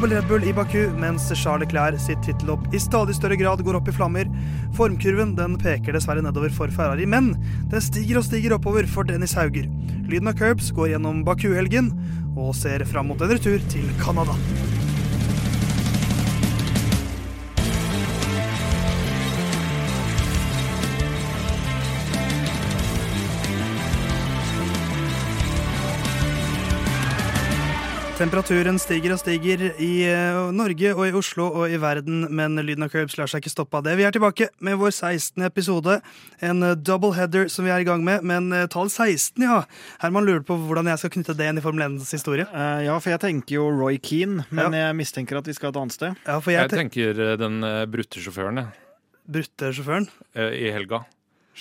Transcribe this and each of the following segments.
Dobbel Red Bull i Baku, mens Charles Leclerc sitt tittelhopp i stadig større grad går opp i flammer. Formkurven den peker dessverre nedover for Ferrari, men den stiger og stiger oppover for Dennis Hauger. Lyden av Curbs går gjennom Baku-helgen og ser fram mot en retur til Canada. Temperaturen stiger og stiger i eh, Norge og i Oslo og i verden, men lyden av curbs lar seg ikke stoppe av det. Vi er tilbake med vår 16. episode, en eh, double header som vi er i gang med. Men eh, tall 16, ja. Herman lurer på hvordan jeg skal knytte det inn i Formel 1s historie. Eh, ja, for jeg tenker jo Roy Keane, men jeg mistenker at vi skal et annet sted. Ja, for jeg, Jeg tenker den brutte sjåføren jeg, Brutte sjåføren. i helga.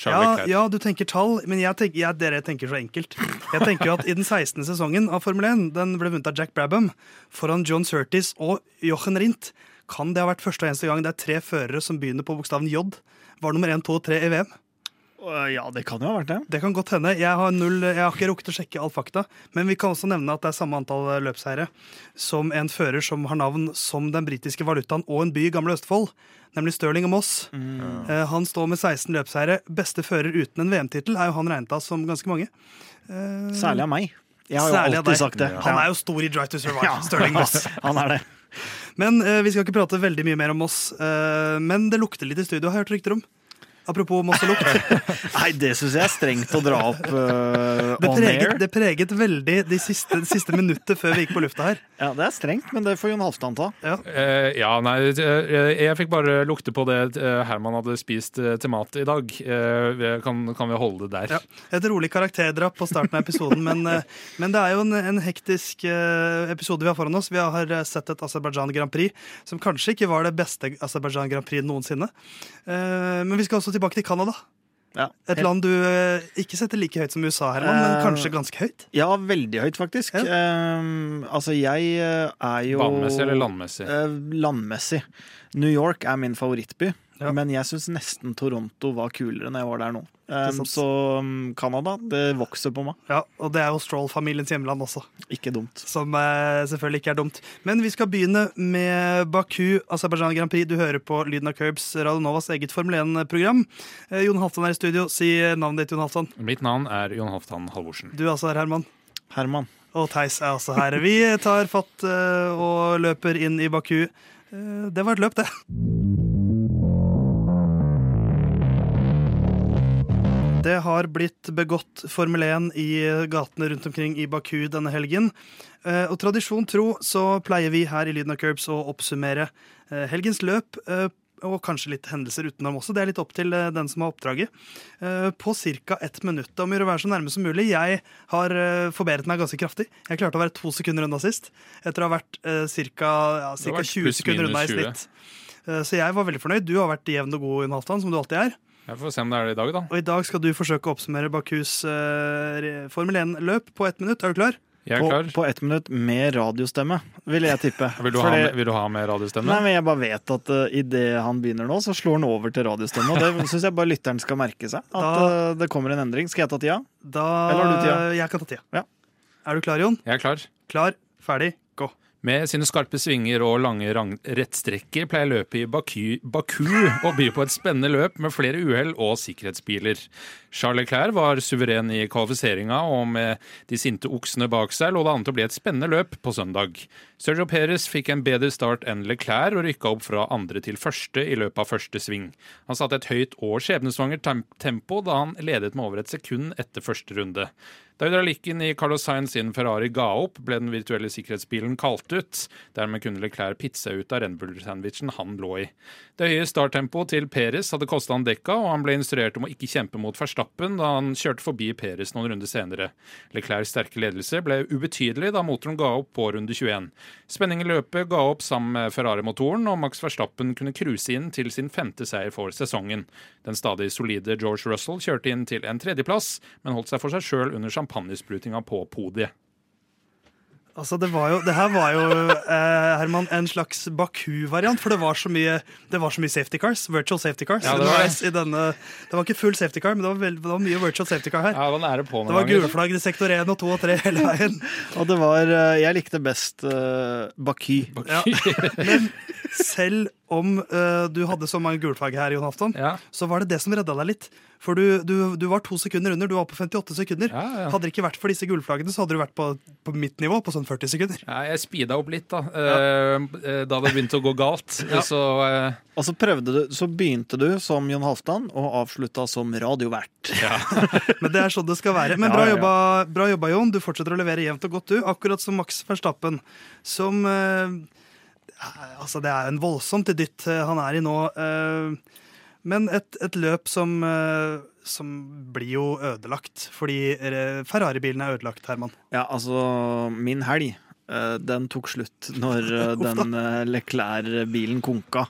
Ja, ja, du tenker tall, men jeg tenker, jeg, dere tenker så enkelt. Jeg tenker jo at I den 16. sesongen av Formel 1 den ble vunnet av Jack Brabham foran John Surtis og Jochen Rindt. Kan det ha vært første og eneste gang det er tre førere som begynner på bokstaven J? Var nummer 1, 2 og 3 i VM? Eh, ja, det kan jo ha vært det. Det kan godt hende. Jeg har, null, jeg har ikke rukket å sjekke all fakta. Men vi kan også nevne at det er samme antall løpseiere som en fører som har navn som den britiske valutaen og en by i Gamle Østfold, nemlig Stirling og Moss. Eh, Han står med 16 løpseiere. Beste fører uten en VM-tittel er jo han regnet av som ganske mange. Uh, Særlig av meg. Jeg har jo alltid sagt det. Han er jo stor i Drive to Survive. Stirling Moss. Han er det. Men uh, vi skal ikke prate veldig mye mer om Moss. Men det lukter litt i studio, har jeg hørt rykter om. Apropos Moss lukt. Nei, det syns jeg er strengt å dra opp uh, Det on air. det preget veldig de siste, de siste minuttet før vi gikk på lufta her. Ja, det er strengt, men det får Jon Halvdan ta. Eh, ja, nei, eh, jeg fikk bare lukte på det Herman hadde spist til mat i dag. Uh, kan, kan vi holde det der? Ja. Et rolig karakterdrap på starten av episoden, men, men det er jo en, en hektisk episode vi har foran oss. Vi har sett et Aserbajdsjan Grand Prix som kanskje ikke var det beste Aserbajdsjan Grand Prix noensinne. Eh, Men vi skal også tilbake til Canada. Ja. Et land du eh, ikke setter like høyt som USA, Herman, men Eh, kanskje ganske høyt. Ja, veldig høyt, faktisk. Um, altså, jeg er jo Banemessig eller landmessig? Uh, landmessig. New York er min favorittby, Ja. men jeg syns nesten Toronto var kulere når jeg var der nå. Um, så um, Canada, det vokser på meg. Ja, Og det er jo Stroll-familiens hjemland også, Ikke dumt. som eh, selvfølgelig ikke er dumt. Men vi skal begynne med Baku, Aserbajdsjan Grand Prix. Du hører på Lyden av Curbs, Radio Novas eget Formel 1-program. Eh, Jon Halvdan er i studio. Si navnet ditt, Jon Halvdan. Mitt navn er Jon Halvdan Halvorsen. Du altså er Herman. Herman. Og Theis er også her. Vi tar fatt eh, og løper inn i Baku. Eh, det var et løp, det. Det har blitt begått Formel 1 i gatene rundt omkring i Baku denne helgen. Eh, Og tradisjon tro så pleier vi her i Lyden av Curbs å oppsummere eh, helgens løp. eh, Og kanskje litt hendelser utenom også. Det er litt opp til den som har oppdraget. På ca. ett minutt. Om å gjøre å være så nærme som mulig. Jeg har forbedret meg ganske kraftig. Jeg klarte å være to sekunder unna sist. Etter å ha vært ca. Ja, Du har ca. vært 20 pluss sekunder unna i snitt. Så jeg var veldig fornøyd. Du har vært jevn og god, Jon Halvdan, som du alltid er. Jeg får se om det er det i dag, da. Og i dag skal du forsøke å oppsummere Bakus eh, Formel 1-løp på ett minutt. Er du klar? Jeg er klar. på ett minutt med radiostemme, vil jeg tippe. Vil du, ha Fordi- med, vil du ha med radiostemme? Nei, men Jeg bare vet at uh, idet han begynner nå, så slår han over til radiostemme. Og det syns jeg bare lytteren skal merke seg. At Da- uh, det kommer en endring. Skal jeg ta tida? Da Eller har du tida? Jeg kan ta tida. Ja. Er du klar, Jon? Jeg er klar. Klar, ferdig, gå. Med sine skarpe svinger og lange rettstrekker pleier løpet i Baku, Baku å by på et spennende løp med flere uhell og sikkerhetsbiler. Charles Leclerc var suveren i kvalifiseringa, og med de sinte oksene bak seg lå det an til å bli et spennende løp på søndag. Sergio Perez fikk en bedre start enn Leclerc og rykka opp fra andre til første i løpet av første sving. Han satte et høyt og skjebnesvangert tempo da han ledet med over et sekund etter første runde. Da hydraulikken i Carlos Sainz sin Ferrari ga opp, ble den virtuelle sikkerhetsbilen kalt ut. Dermed kunne Leclerc pitse ut av Red Bull-sandwichen han lå i. Det høye starttempoet til Perez hadde kosta han dekka, og han ble instruert om å ikke kjempe mot Verstappen da han kjørte forbi Perez noen runder senere. Leclercs sterke ledelse ble ubetydelig da motoren ga opp på runde 21. Spenning i løpet ga opp sammen med Ferrari-motoren, og Max Verstappen kunne cruise inn til sin femte seier for sesongen. Den stadig solide George Russell kjørte inn til en tredjeplass, men holdt seg for seg sjøl under champagnesprutinga på podiet. Altså, det, var jo, det her var jo eh, Herman, en slags Baku-variant, for det var, så mye, det var så mye safety cars. Virtual safety cars. Ja, det var i denne, det var ikke full safety car, men det var, veld, det var mye virtual safety car her. Ja, det var på Det var gule flagg i sektor 1 og 2 og 3 hele veien. Og det var eh, Jeg likte best uh, Baku. Ja. Men selv om uh, du hadde så mange gulflagg her, Jon Afton, Ja. så var det det som redda deg litt. For du, du, du var to sekunder under. Du var på 58 sekunder. Ja, ja. Hadde det ikke vært for disse gulflaggene, så hadde du vært på, på mitt nivå, på sånn 40 sekunder. Ja, jeg speeda opp litt da eh, eh, da det begynte å gå galt. Så uh... Og så du, så begynte du som Jon Halvdan og avslutta som radiovert. Men det er sånn det skal være. Men bra, ja, ja. Jobba, bra jobba, Jon. Du fortsetter å levere jevnt og godt, du. Akkurat som Max Verstappen, som eh, Altså, det er en voldsomt dytt eh, han er i nå. eh, men et, et løp som, eh, som blir jo ødelagt, fordi eh, Ferrari-bilen er ødelagt, Herman. Ja, altså, min helg, eh, den tok slutt når eh, den eh, Leclerc-bilen konka.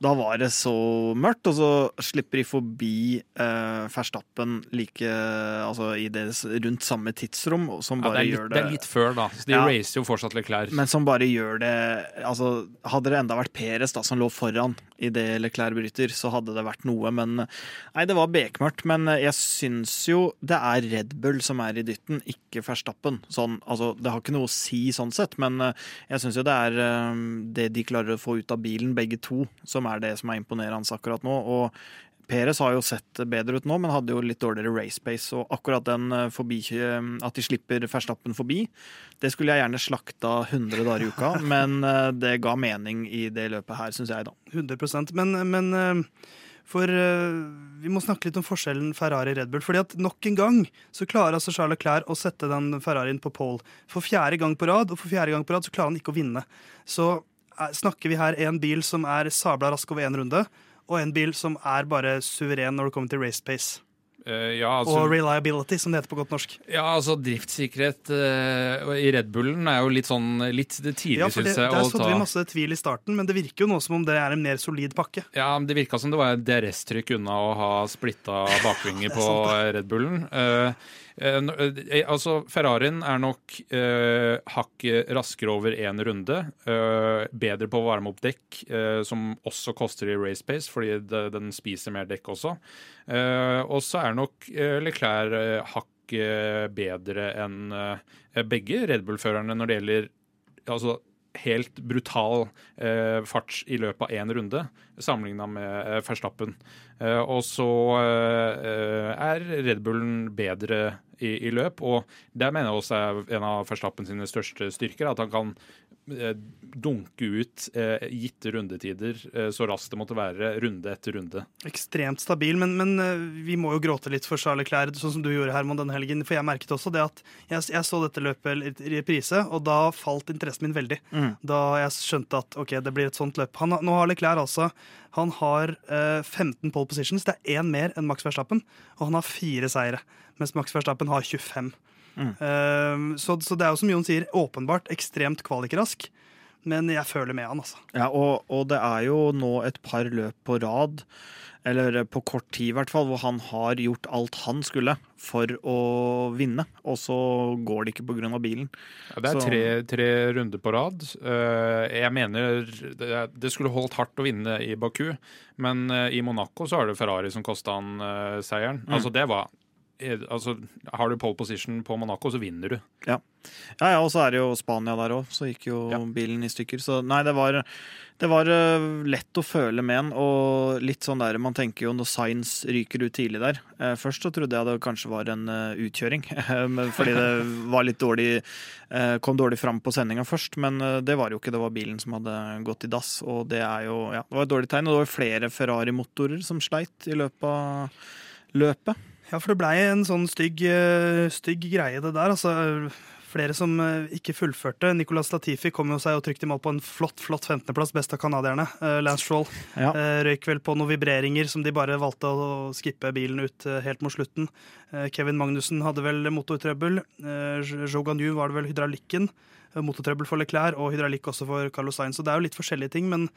Da var det så mørkt, og så slipper de forbi eh, Verstappen like Altså i det rundt samme tidsrom, som ja, bare det, er litt, gjør det det er litt før, da. Så de Ja. racer jo fortsatt Leclerc. Men som bare gjør det Altså, hadde det enda vært Peres da, som lå foran i det Leclerc bryter, så hadde det vært noe, men Nei, det var bekmørkt, men jeg syns jo det er Red Bull som er i dytten, ikke Verstappen. Sånn, altså, det har ikke noe å si sånn sett, men eh, jeg syns jo det er eh, det de klarer å få ut av bilen, begge to, som er det som er imponerende akkurat nå. og Peres har jo sett bedre ut nå, men hadde jo litt dårligere race pace. Og akkurat den eh, forbi, eh, at de slipper Verstappen forbi, det skulle jeg gjerne slakta 100 dager i uka, men eh, det ga mening i det løpet her, syns jeg, da. 100% Men, men for vi må snakke litt om forskjellen Ferrari-Red Bull. fordi at nok en gang så klarer altså Charles Leclerc å sette den Ferrarien på pole. For fjerde gang på rad, og for fjerde gang på rad så klarer han ikke å vinne. Så snakker vi her en bil som er sabla rask over én runde, og en bil som er bare suveren når det kommer til race pace. Uh, ja, altså, og reliability, som det heter på godt norsk. ja, altså driftssikkerhet uh, i Red Bullen er jo litt sånn litt tidlig, Ja, synes jeg. Der sådde ta- vi masse tvil i starten, men det virker jo nå som om det er en mer solid pakke. Ja, men Det virka som det var DRS-trykk unna å ha splitta bakvinger på Red Bullen. Uh, altså, Ferrarien er nok eh, hakket raskere over én runde. eh, bedre på å varme opp dekk, eh, som også koster i race pace, fordi det, den spiser mer dekk også. Eh, og så er nok Leclerc hakket bedre enn eh, begge Red Bull-førerne når det gjelder altså, helt brutal eh, fart i løpet av én runde, sammenligna med eh, Verstappen. Eh, og så eh, er Red Bullen bedre i, i løp, og det mener jeg også er en av Verstappen sine største styrker, at han kan eh, dunke ut eh, gitte rundetider eh, så raskt det måtte være, runde etter runde. ekstremt stabil, men, men eh, vi må jo gråte litt for Charles Leclerc, sånn som du gjorde Herman denne helgen. For jeg merket også det at jeg, jeg så dette løpet i reprise, og da falt interessen min veldig. Mm. Da jeg skjønte at ok, det blir et sånt løp. Han, nå har Leclerc altså han har eh, 15 pole positions. Det er én mer enn Max Verstappen, og han har fire seire. Mens Max Verstappen har 25. Mm. Eh, så, så det er jo som Jon sier, åpenbart ekstremt kvalikrask. Men jeg føler med han, altså. Ja, og, og det er jo nå et par løp på rad, eller på kort tid i hvert fall, hvor han har gjort alt han skulle for å vinne, og så går det ikke pga. bilen. Ja, det er Så- tre, tre runder på rad. Eh, jeg mener det, skulle holdt hardt å vinne i Baku, men eh, i Monaco så er det Ferrari som kosta han eh, seieren. Mm. Altså det var altså, Har du pole position på Monaco, så vinner du. Ja, ja, og så er det jo Spania der òg, så gikk jo Ja. bilen i stykker. Så nei, det var, det var eh, lett å føle med en, og litt sånn der Man tenker jo når Signs ryker ut tidlig der. Eh, først så trodde jeg det kanskje var en eh, utkjøring, fordi det var litt dårlig eh, Kom dårlig fram på sendinga først, men eh, det var jo ikke. Det var bilen som hadde gått i dass, og det er jo Ja, det var et dårlig tegn. Og det var flere Ferrari-motorer som sleit i løpet av løpet. Ja, for det blei en sånn stygg, eh, stygg greie, det der. Altså, flere som eh, ikke fullførte. Nicolas Latifi kom jo seg og trykte i mål på en flott flott 15.-plass, best av canadierne. Eh, Lance Stroll Ja. røyk vel på noen vibreringer som de bare valgte å skippe bilen ut helt mot slutten. Kevin Magnussen hadde vel motortrøbbel. Joe Gagnou var det vel hydraulikken. Motortrøbbel for Leclerc og hydraulikk også for Carlos Sainz. Så det er jo litt forskjellige ting, men,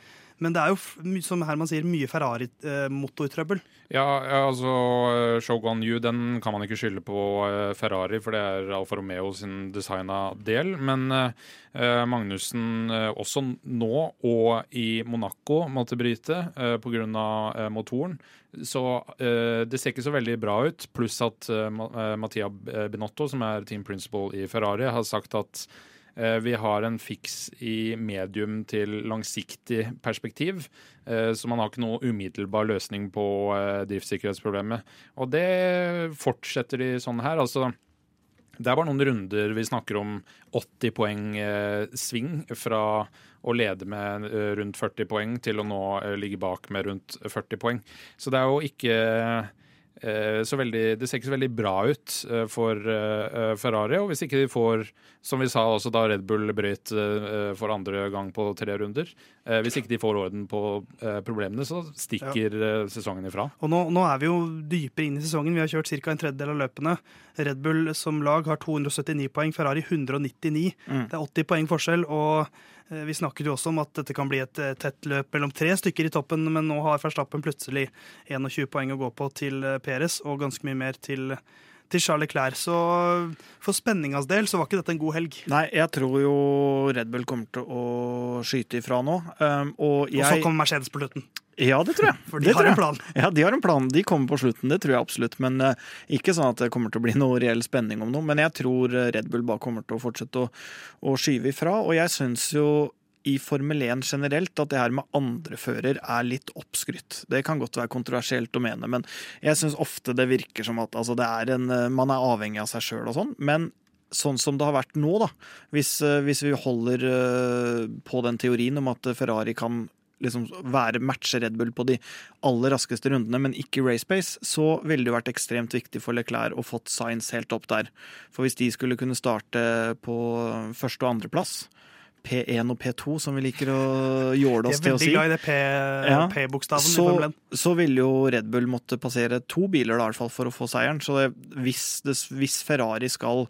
men det er jo, som Herman sier, mye Ferrari-motortrøbbel. Ja, ja, altså eh, Shogun U den kan man ikke skylde på eh, Ferrari, for det er Alfa Romeo sin designa del. Men eh, Magnussen eh, også nå og i Monaco måtte bryte eh, pga. Eh, motoren. Så eh, det ser ikke så veldig bra ut. Pluss at eh, eh, Mattia Binotto, som er team principal i Ferrari, har sagt at Eh, Vi har en fiks i medium til langsiktig perspektiv, eh, så man har ikke noe umiddelbar løsning på eh, driftssikkerhetsproblemet. Og det fortsetter de sånn her. Altså, det er bare noen runder vi snakker om 80 poeng eh, sving fra å lede med eh, rundt 40 poeng til å nå eh, ligge bak med rundt 40 poeng. Så det er jo ikke eh, veldig, det ser ikke så veldig bra ut eh, for eh, Ferrari. Og hvis ikke de får, som vi sa også da Red Bull brøt eh, for andre gang på tre runder, eh, hvis ikke de får orden på eh, problemene, så stikker ja. sesongen ifra. Og nå, nå er vi jo dypere inn i sesongen. Vi har kjørt ca. en tredjedel av løpene. Red Bull som lag har 279 poeng, Ferrari 199. Mm. Det er 80 poeng forskjell. og eh, vi snakket jo også om at dette kan bli et eh, tett løp mellom tre stykker i toppen, men nå har Verstappen plutselig 21 poeng å gå på til Peres og ganske mye mer til, til Charles Leclerc. Så for spenningas del så var ikke dette en god helg. Nei, jeg tror jo Red Bull kommer til å skyte ifra nå. Um, og jeg Og så kommer Mercedes på slutten, Ja, det tror jeg. for Det har en plan. Ja, de har en plan. De kommer på slutten, det tror jeg absolutt. Men uh, ikke sånn at det kommer til å bli noe reell spenning om noe. Men jeg tror Red Bull bare kommer til å fortsette å, å skyve ifra. Og jeg syns jo i Formel 1 generelt at det her med andrefører er litt oppskrytt. Det kan godt være kontroversielt å mene, men jeg syns ofte det virker som at altså, er en, eh, man er avhengig av seg sjøl og sånn. Men sånn som det har vært nå, da, hvis, eh, hvis vi holder eh, på den teorien om at Ferrari kan liksom være matche Red Bull på de aller raskeste rundene, men ikke race pace, så ville det vært ekstremt viktig for Leclerc å fått Science helt opp der. For hvis de skulle kunne starte på første- og andreplass, P1 og P2, som vi liker å jåle oss er til å veldig si, glad i det P- Ja. P-bokstaven i så, Formel 1. så ville jo Red Bull måtte passere to biler da, i hvert fall for å få seieren. Så det, hvis, det, hvis Ferrari skal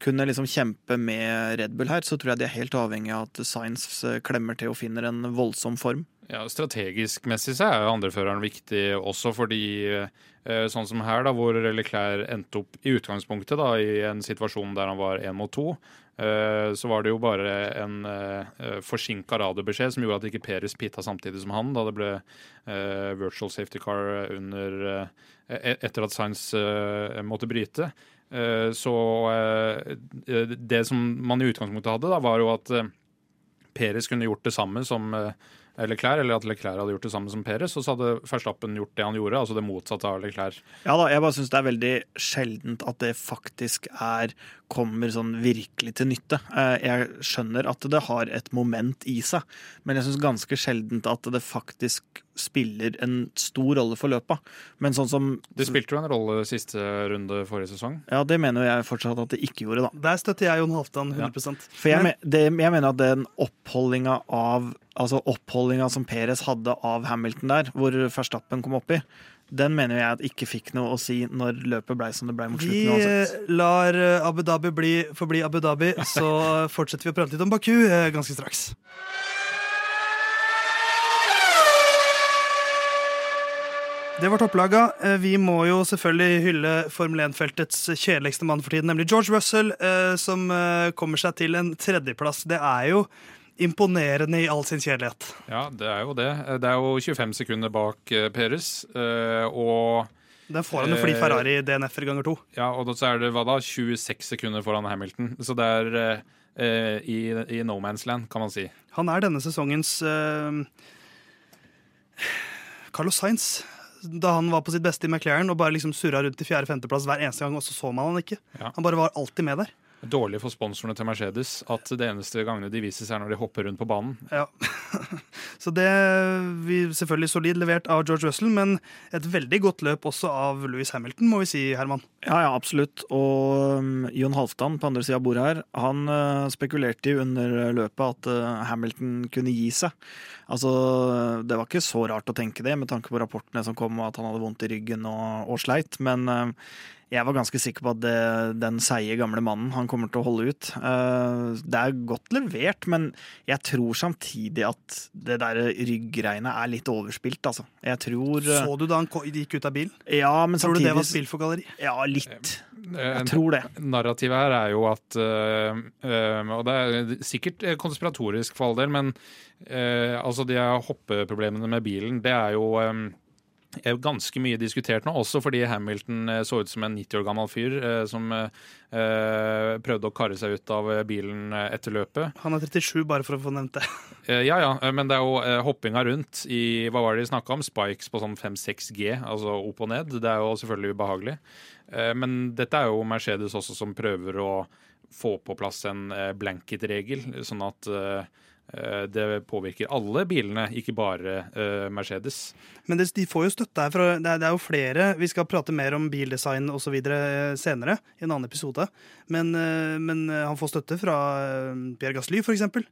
kunne liksom kjempe med Red Bull her, så tror jeg de er helt avhengig av at Science eh, klemmer til og finner en voldsom form. Ja, Strategisk messig så er jo andreføreren viktig også fordi eh, sånn som her, da, hvor Leclerc endte opp i utgangspunktet da, i en situasjon der han var én mot to, så var det jo bare en uh, forsinka radiobeskjed som gjorde at ikke Peres pitta samtidig som han, da det ble eh, virtual safety car under eh, etter at eh, måtte bryte. Eh, så eh, det som man i utgangspunktet hadde, da, var jo at eh, Peres kunne gjort det samme som eh, Leclerc, eller at Leclerc hadde gjort det samme som Peres, og så hadde Verstappen gjort det han gjorde, altså det motsatte av Leclerc. Ja da, jeg bare syns det er veldig sjeldent at det faktisk er kommer sånn virkelig til nytte. Eh, Jeg skjønner at det har et moment i seg, men jeg syns ganske sjeldent at det faktisk spiller en stor rolle for løpet. Men sånn som Det spilte jo en rolle siste runde forrige sesong. Ja, det mener jeg fortsatt at det ikke gjorde, da. Der støtter jeg Jon Halvdan 100 For jeg, Men- det, jeg mener at den oppholdinga av Altså oppholdinga som Perez hadde av Hamilton der, hvor Verstappen kom oppi, den mener jeg at ikke fikk noe å si når løpet blei som det blei mot slutten uansett. eh, lar eh, Abu Dhabi bli, forbli Abu Dhabi, så fortsetter vi å prate litt om Baku eh, ganske straks. Det var topplaga. Eh, Vi må jo selvfølgelig hylle Formel 1-feltets kjedeligste mann for tiden, nemlig George Russell, som kommer seg til en tredjeplass. Det er jo imponerende i all sin kjedelighet. Ja, det er jo det. Det er jo 25 sekunder bak eh, Peres, eh, og Den får han jo fordi Eh, Ferrari DNF-er ganger to. ja, og da så er det hva da, 26 sekunder foran Hamilton. Så det er eh, eh, i, i no man's land, kan man si. Han er denne sesongens eh, Carlos Sainz. Da han var på sitt beste i McLaren og bare liksom surra rundt i fjerde-femteplass hver eneste gang, og så så man han ikke. Ja. Han bare var alltid med der. Dårlig for sponsorene til Mercedes at det eneste gangene de vises, er når de hopper rundt på banen. Ja. så det vi selvfølgelig solid levert av George Russell, men et veldig godt løp også av Louis Hamilton, må vi si, Herman. Ja, ja, absolutt. Og um, Jon Halvdan på andre sida av bordet her, han uh, spekulerte jo under løpet at uh, Hamilton kunne gi seg. Altså, Det var ikke så rart å tenke det, med tanke på rapportene som kom og at han hadde vondt i ryggen og, og sleit. Men uh, jeg var ganske sikker på at det, den seige, gamle mannen han kommer til å holde ut. Eh, det er godt levert, men jeg tror samtidig at det der ryggregnet er litt overspilt, altså. Jeg tror eh, Så du da han gikk ut av bilen? Ja, men Tror du det var samtidig spill for galleri? Ja, litt. Eh, Jeg tror det. Narrativet her er jo at Og det er sikkert eh, konspiratorisk for all del, men altså de hoppeproblemene med bilen, det er jo ganske mye diskutert nå, også fordi Hamilton eh, så ut som en 90 år gammel fyr eh, som eh, prøvde å karre seg ut av bilen etter løpet. Han er 37, bare for å få nevnt det. Ja, ja, men det er jo hoppinga rundt i Hva var det de snakka om? Spikes på sånn 5-6 G, altså opp og ned. Det er jo selvfølgelig ubehagelig. Eh, men dette er jo Mercedes også som prøver å få på plass en blanket-regel, sånn at det påvirker alle bilene, ikke bare eh, Mercedes. Men de får jo støtte her fra det er, jo flere Vi skal prate mer om bildesign osv. senere, i en annen episode. Men, eh, men eh, han får støtte fra eh, Pierre Gasly, for eksempel.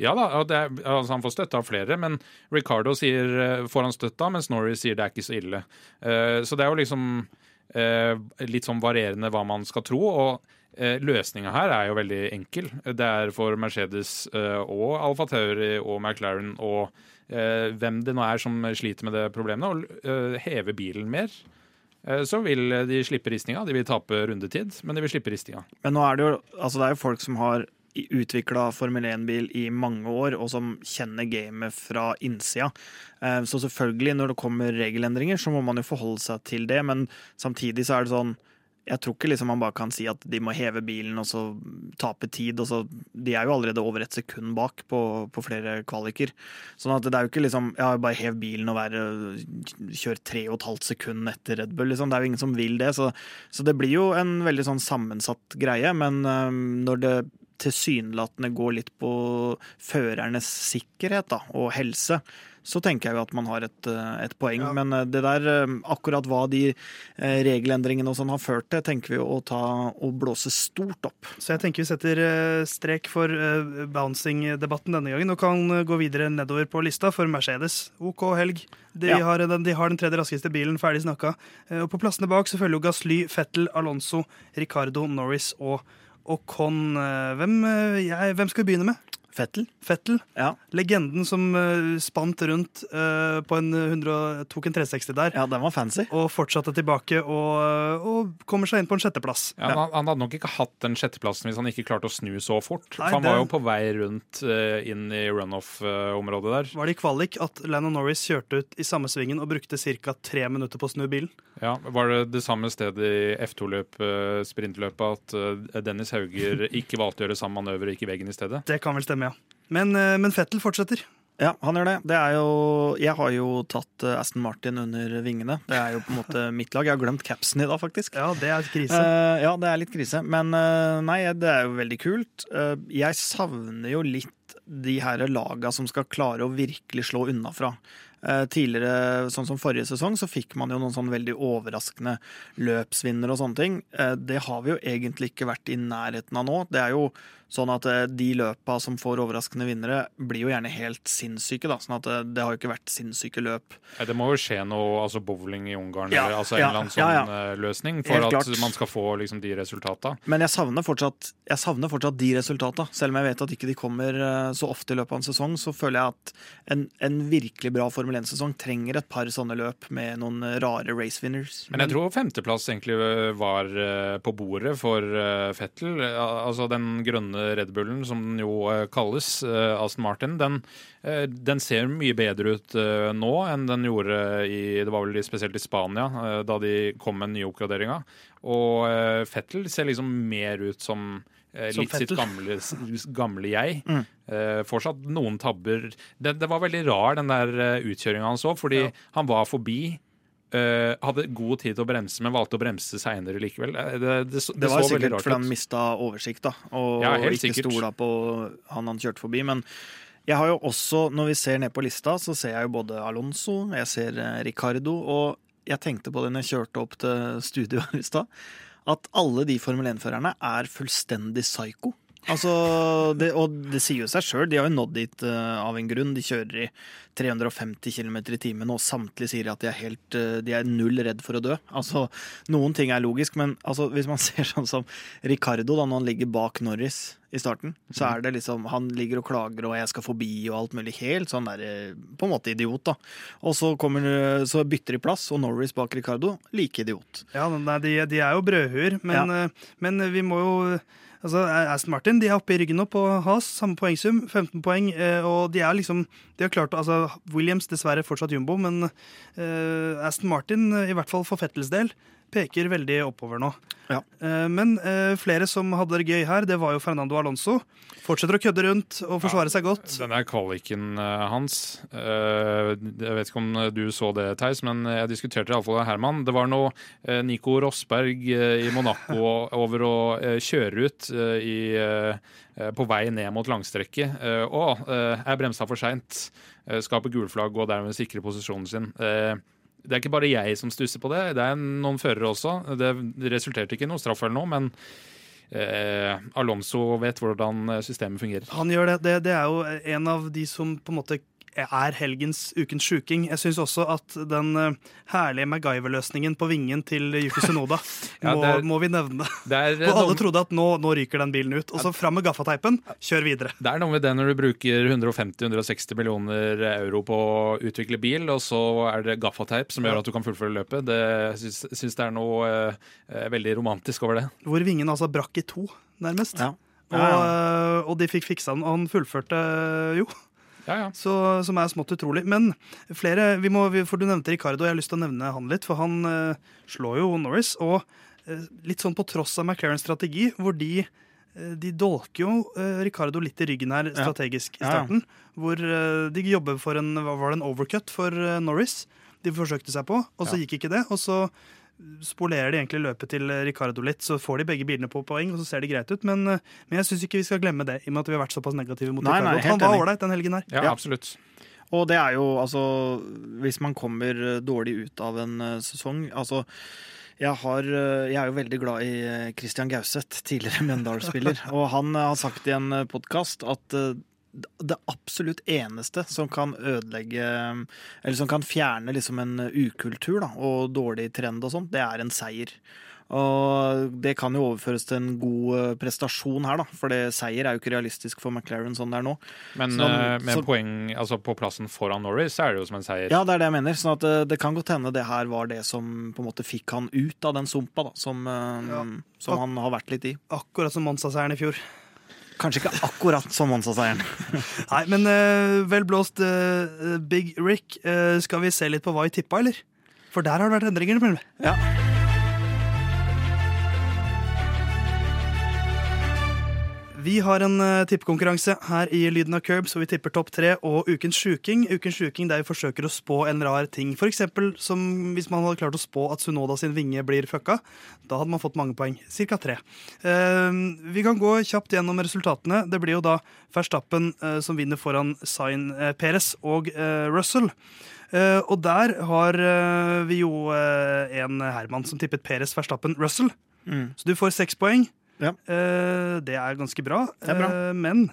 Ja da, er, altså han får støtte av flere, men Ricardo sier, eh, får han støtte av, mens Norris sier det er ikke så ille. Eh, så det er jo liksom eh, litt sånn varierende hva man skal tro. og eh, Løsninga her er jo veldig enkel. Det er for Mercedes eh, og Alfa Tauri og McLaren og eh, hvem det nå er som sliter med det problemet, å eh, heve bilen mer. Eh, Så vil de slippe ristinga. De vil tape rundetid, men de vil slippe ristinga. Men nå er det jo altså det er jo folk som har utvikla Formel 1-bil i mange år, og som kjenner gamet fra innsida. Eh, Så selvfølgelig, når det kommer regelendringer, så må man jo forholde seg til det, men samtidig så er det sånn jeg tror ikke liksom man bare kan si at de må heve bilen og så tape tid. Og så, de er jo allerede over et sekund bak på, på flere kvaliker. Sånn at det er jo ikke liksom ja, bare hev bilen og være kjør tre og et halvt sekund etter Red Bull. Liksom. Det er jo ingen som vil det. Så, så det blir jo en veldig sånn sammensatt greie. Men øhm, når det tilsynelatende går litt på førernes sikkerhet da, og helse, så tenker jeg jo at man har et, øh, et poeng. Ja. Men øh, det der, øh, akkurat hva de regelendringene og sånn har ført til, tenker vi å ta og blåse stort opp. Så jeg tenker vi setter eh, strek for eh, bouncing-debatten denne gangen og kan eh, gå videre nedover på lista for Mercedes. OK helg. De, Ja. har, den, de har den tredje raskeste bilen, ferdig snakka. Eh, og på plassene bak så følger jo Gasly, Fettel, Alonso, Ricardo, Norris og Ocon. Eh, Hvem, eh, jeg, hvem skal vi begynne med? Fettel? Fettel. Ja. Legenden som uh, spant rundt uh, på en 100, tok en 360 der. ja, den var fancy. Og fortsatte tilbake og, og kommer seg inn på en sjetteplass. Ja, han, han hadde nok ikke hatt den sjetteplassen hvis han ikke klarte å snu så fort. Nei, for han det- var jo på vei rundt uh, inn i runoff-området der. Var det i kvalik at Lennon Norris kjørte ut i samme svingen og brukte ca. tre minutter på å snu bilen? Ja, Var det det samme stedet i F2-løp, eh, sprintløpet, at eh, Dennis Hauger ikke valgte å gjøre samme manøver og gikk i veggen i stedet? Det kan vel stemme, ja. Men, eh, men Fettel fortsetter. Ja, han gjør det. det er jo, jeg har jo tatt Aston Martin under vingene. Det er jo på en måte mitt lag. Jeg har glemt capsen i dag, faktisk. Ja, det er krise. Uh, ja, det er litt krise. Men uh, nei, det er jo veldig kult. Uh, jeg savner jo litt de her laga som skal klare å virkelig slå unna fra. Eh, tidligere, sånn som forrige sesong, så fikk man jo noen sånn veldig overraskende løpsvinnere og sånne ting. Eh, det har vi jo egentlig ikke vært i nærheten av nå. Det er jo sånn at eh, de løpa som får overraskende vinnere, blir jo gjerne helt sinnssyke. da, sånn at eh, Det har jo ikke vært sinnssyke løp. Det må jo skje noe, altså bowling i Ungarn Ja, eller altså en ja, eller annen sånn ja. eh, løsning for Helt at klart. man skal få liksom, de resultata. Men jeg savner fortsatt, jeg savner fortsatt de resultatene. Selv om jeg vet at ikke de kommer så ofte i løpet av en sesong, så føler jeg at en, en virkelig bra Formel 1-sesong trenger et par sånne løp med noen rare race winners. Men jeg tror femteplass egentlig var på bordet for Fettel. Altså den grønne Red Bullen, som den jo eh, kalles, eh, Aston Martin, den, eh, den ser mye bedre ut nå enn den gjorde i Det var vel spesielt i Spania, da de kom med den nye oppgraderinga. Og Fettel ser liksom mer ut som litt sitt gamle, gamle jeg. Mm. Eh, fortsatt noen tabber. Det, det var veldig rar, den der utkjøringa han så, fordi Ja. han var forbi. Eh, hadde god tid til å bremse, men valgte å bremse seinere likevel. Det, det, Det det var sikkert fordi han mista oversikt da, og Ja, helt ikke stola på han han kjørte forbi. Men jeg har jo også, når vi ser ned på lista, så ser jeg jo både Alonso, jeg ser eh, Ricardo, og jeg tenkte på det når jeg kjørte opp til studio i stad, at alle de Formel 1-førerne er fullstendig psycho. Altså, det, og det sier jo seg sjøl, de har jo nådd dit uh, av en grunn. De kjører i 350 km i timen, og samtlige sier at de er, helt, uh, de er null redd for å dø. Altså, Noen ting er logisk, men altså, hvis man ser sånn som Ricardo da når han ligger bak Norris i starten, så er det liksom Han ligger og klager og 'jeg skal forbi' og alt mulig. Helt sånn der, eh, på en måte idiot, da. Og så, kommer, så bytter de plass, og Norris bak Ricardo, like idiot. Ja, nei, de, de er jo brødhuer, men, Ja. eh, men vi må jo Altså, Aston Martin de er oppe i ryggen nå på Has, samme poengsum, 15 poeng. eh, Og de er liksom De har klart altså Williams dessverre fortsatt jumbo, men uh, Aston Martin, eh, i hvert fall for Fettels del, peker veldig oppover nå. Ja. Eh, Men eh, flere som hadde det gøy her, det var jo Fernando Alonso. Fortsetter å kødde rundt og forsvare seg godt. Den er kvaliken eh, hans. Eh, jeg vet ikke om du så det, Theis, men jeg diskuterte iallfall med Herman. Det var noe Nico Rosberg i Monaco over å kjøre ut i, på vei ned mot langstrekket. Å, jeg er bremsa for seint. Skaper gulflagg og dermed sikrer posisjonen sin. Det er ikke bare jeg som stusser på det, det er noen førere også. Det resulterte ikke i noe straff eller noe, men eh, Alonso vet hvordan systemet fungerer. Han gjør det. det. Det er jo en av de som på en måte er helgens ukens sjuking. Jeg syns også at den eh, herlige MacGyver-løsningen på vingen til Yuki Sunoda Ja, må, er- må vi nevne. Det er, Og alle trodde at nå, nå ryker den bilen ut. Og så fram med gaffateipen, kjør videre. det er noe med det når du bruker 150-160 millioner euro på å utvikle bil, og så er det gaffateip som gjør at du kan fullføre løpet. Det syns, det er noe eh, veldig romantisk over det. Hvor vingen altså brakk i to, nærmest. Ja. Og, eh, og de fikk fiksa den, og han fullførte jo. Ja, ja. Så, som er smått utrolig. Men flere vi må, For du nevnte Ricardo, jeg har lyst til å nevne han litt. For han uh, slår jo Norris. Og uh, litt sånn på tross av McLarens strategi, hvor de eh, de dolker jo eh, Ricardo litt i ryggen her strategisk i Ja, ja. starten. Hvor eh, de jobber for en, hva var det, en overcut for eh, Norris. De forsøkte seg på, og så gikk ikke det. Og så spolerer de egentlig løpet til eh, Ricardo litt, så får de begge bilene på poeng, og så ser det greit ut. Men, eh, men jeg syns ikke vi skal glemme det, i og med at vi har vært såpass negative mot Nei, Ricardo. Nei, Han var ålreit den helgen her. ja, Ja. absolutt. Og det er jo altså Hvis man kommer eh, dårlig ut av en sesong Altså jeg, har, jeg er jo veldig glad i Christian Gauseth, tidligere Mjøndalen-spiller. og han har sagt i en podkast at det absolutt eneste som kan ødelegge Eller som kan fjerne liksom en ukultur da, og dårlig trend og sånn, det er en seier. Og det kan jo overføres til en god eh, prestasjon her, da. For det, seier er jo ikke realistisk for McLaren sånn det er nå. Men Sånn, eh, med så- poeng altså på plassen foran Norris, er det jo som en seier. Ja, det er det jeg mener. Sånn at det, det kan godt hende det her var det som på en måte fikk han ut av den sumpa, da, som, eh, Ja. som han har vært litt i. Akkurat som Monza-seieren i fjor. Kanskje ikke akkurat som Monza-seieren. Nei, men uh, vel blåst uh, Big Rick. Uh, skal vi se litt på hva vi tippa, eller? For der har det vært endringer. Ja. Vi har en uh, tippekonkurranse her i Lyden av Curbs, hvor vi tipper topp tre og Ukens sjuking. Ukens sjuking der vi forsøker å spå en rar ting. For eksempel som hvis man hadde klart å spå at Sunoda sin vinge blir fucka. Da hadde man fått mange poeng. Cirka tre. Uh, vi kan gå kjapt gjennom resultatene. Det blir jo da Verstappen uh, som vinner foran Sain uh, Perez og eh, Russell. Eh, og der har eh, vi jo eh, en Herman som tippet Perez, Verstappen, Russell. Mm. Så du får seks poeng. Ja. Eh, det er ganske bra. Det er bra. Eh, men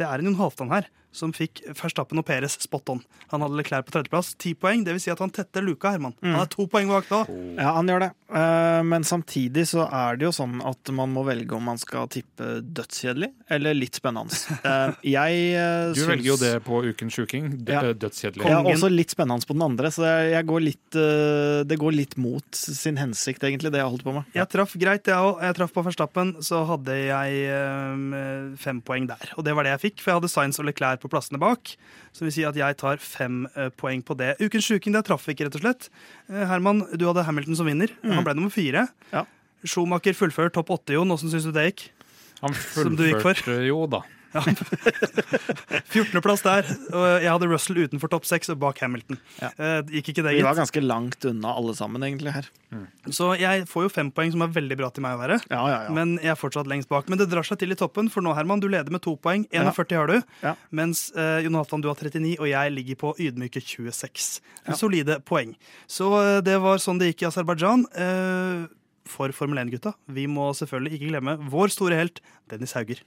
det er en Jon Halvdan her som fikk Verstappen og Peres spot on. Han hadde Leclerc på tredjeplass. Ti poeng. Det vil si at han tetter luka, Herman. Mm. Han er to poeng bak nå. Ja, han gjør det. Eh, Men samtidig så er det jo sånn at man må velge om man skal tippe dødskjedelig eller litt spennende. Eh, Jeg eh, Du syns velger jo det på Ukens sjuking. Dødskjedelig. Ja, også litt spennende på den andre, så jeg, går litt, det går litt mot sin hensikt, egentlig, det jeg holdt på med. Jeg traff greit, jeg òg. Jeg traff på Verstappen, så hadde jeg fem poeng der. Og det var det jeg fikk, for jeg hadde Sainz og Leclerc på plassene bak. Så vil si at jeg tar fem eh, poeng på det. Ukens sjuking, der traff vi ikke, rett og slett. Eh, Herman, du hadde Hamilton som vinner. Han ble nummer fire. Ja. Schumacher fullfører topp åtte, Jon. Åssen syns du det gikk? Han fullførte jo, da. 14.-plass der. Og jeg hadde Russell utenfor topp seks og bak Hamilton. Ja. Eh, gikk ikke det, Vi var ganske langt unna alle sammen, egentlig, her. Så jeg får jo fem poeng, som er veldig bra til meg å være. Ja, ja, ja. Men jeg er fortsatt lengst bak. Men det drar seg til i toppen, for nå, Herman, du leder med to poeng. 41 har du. Ja. Mens uh, Jon Halvdan, du har 39, og jeg ligger på ydmyke 26. Ja. Solide poeng. Så uh, det var sånn det gikk i Aserbajdsjan. Uh, for Formel 1-gutta. Vi må selvfølgelig ikke glemme vår store helt, Dennis Hauger.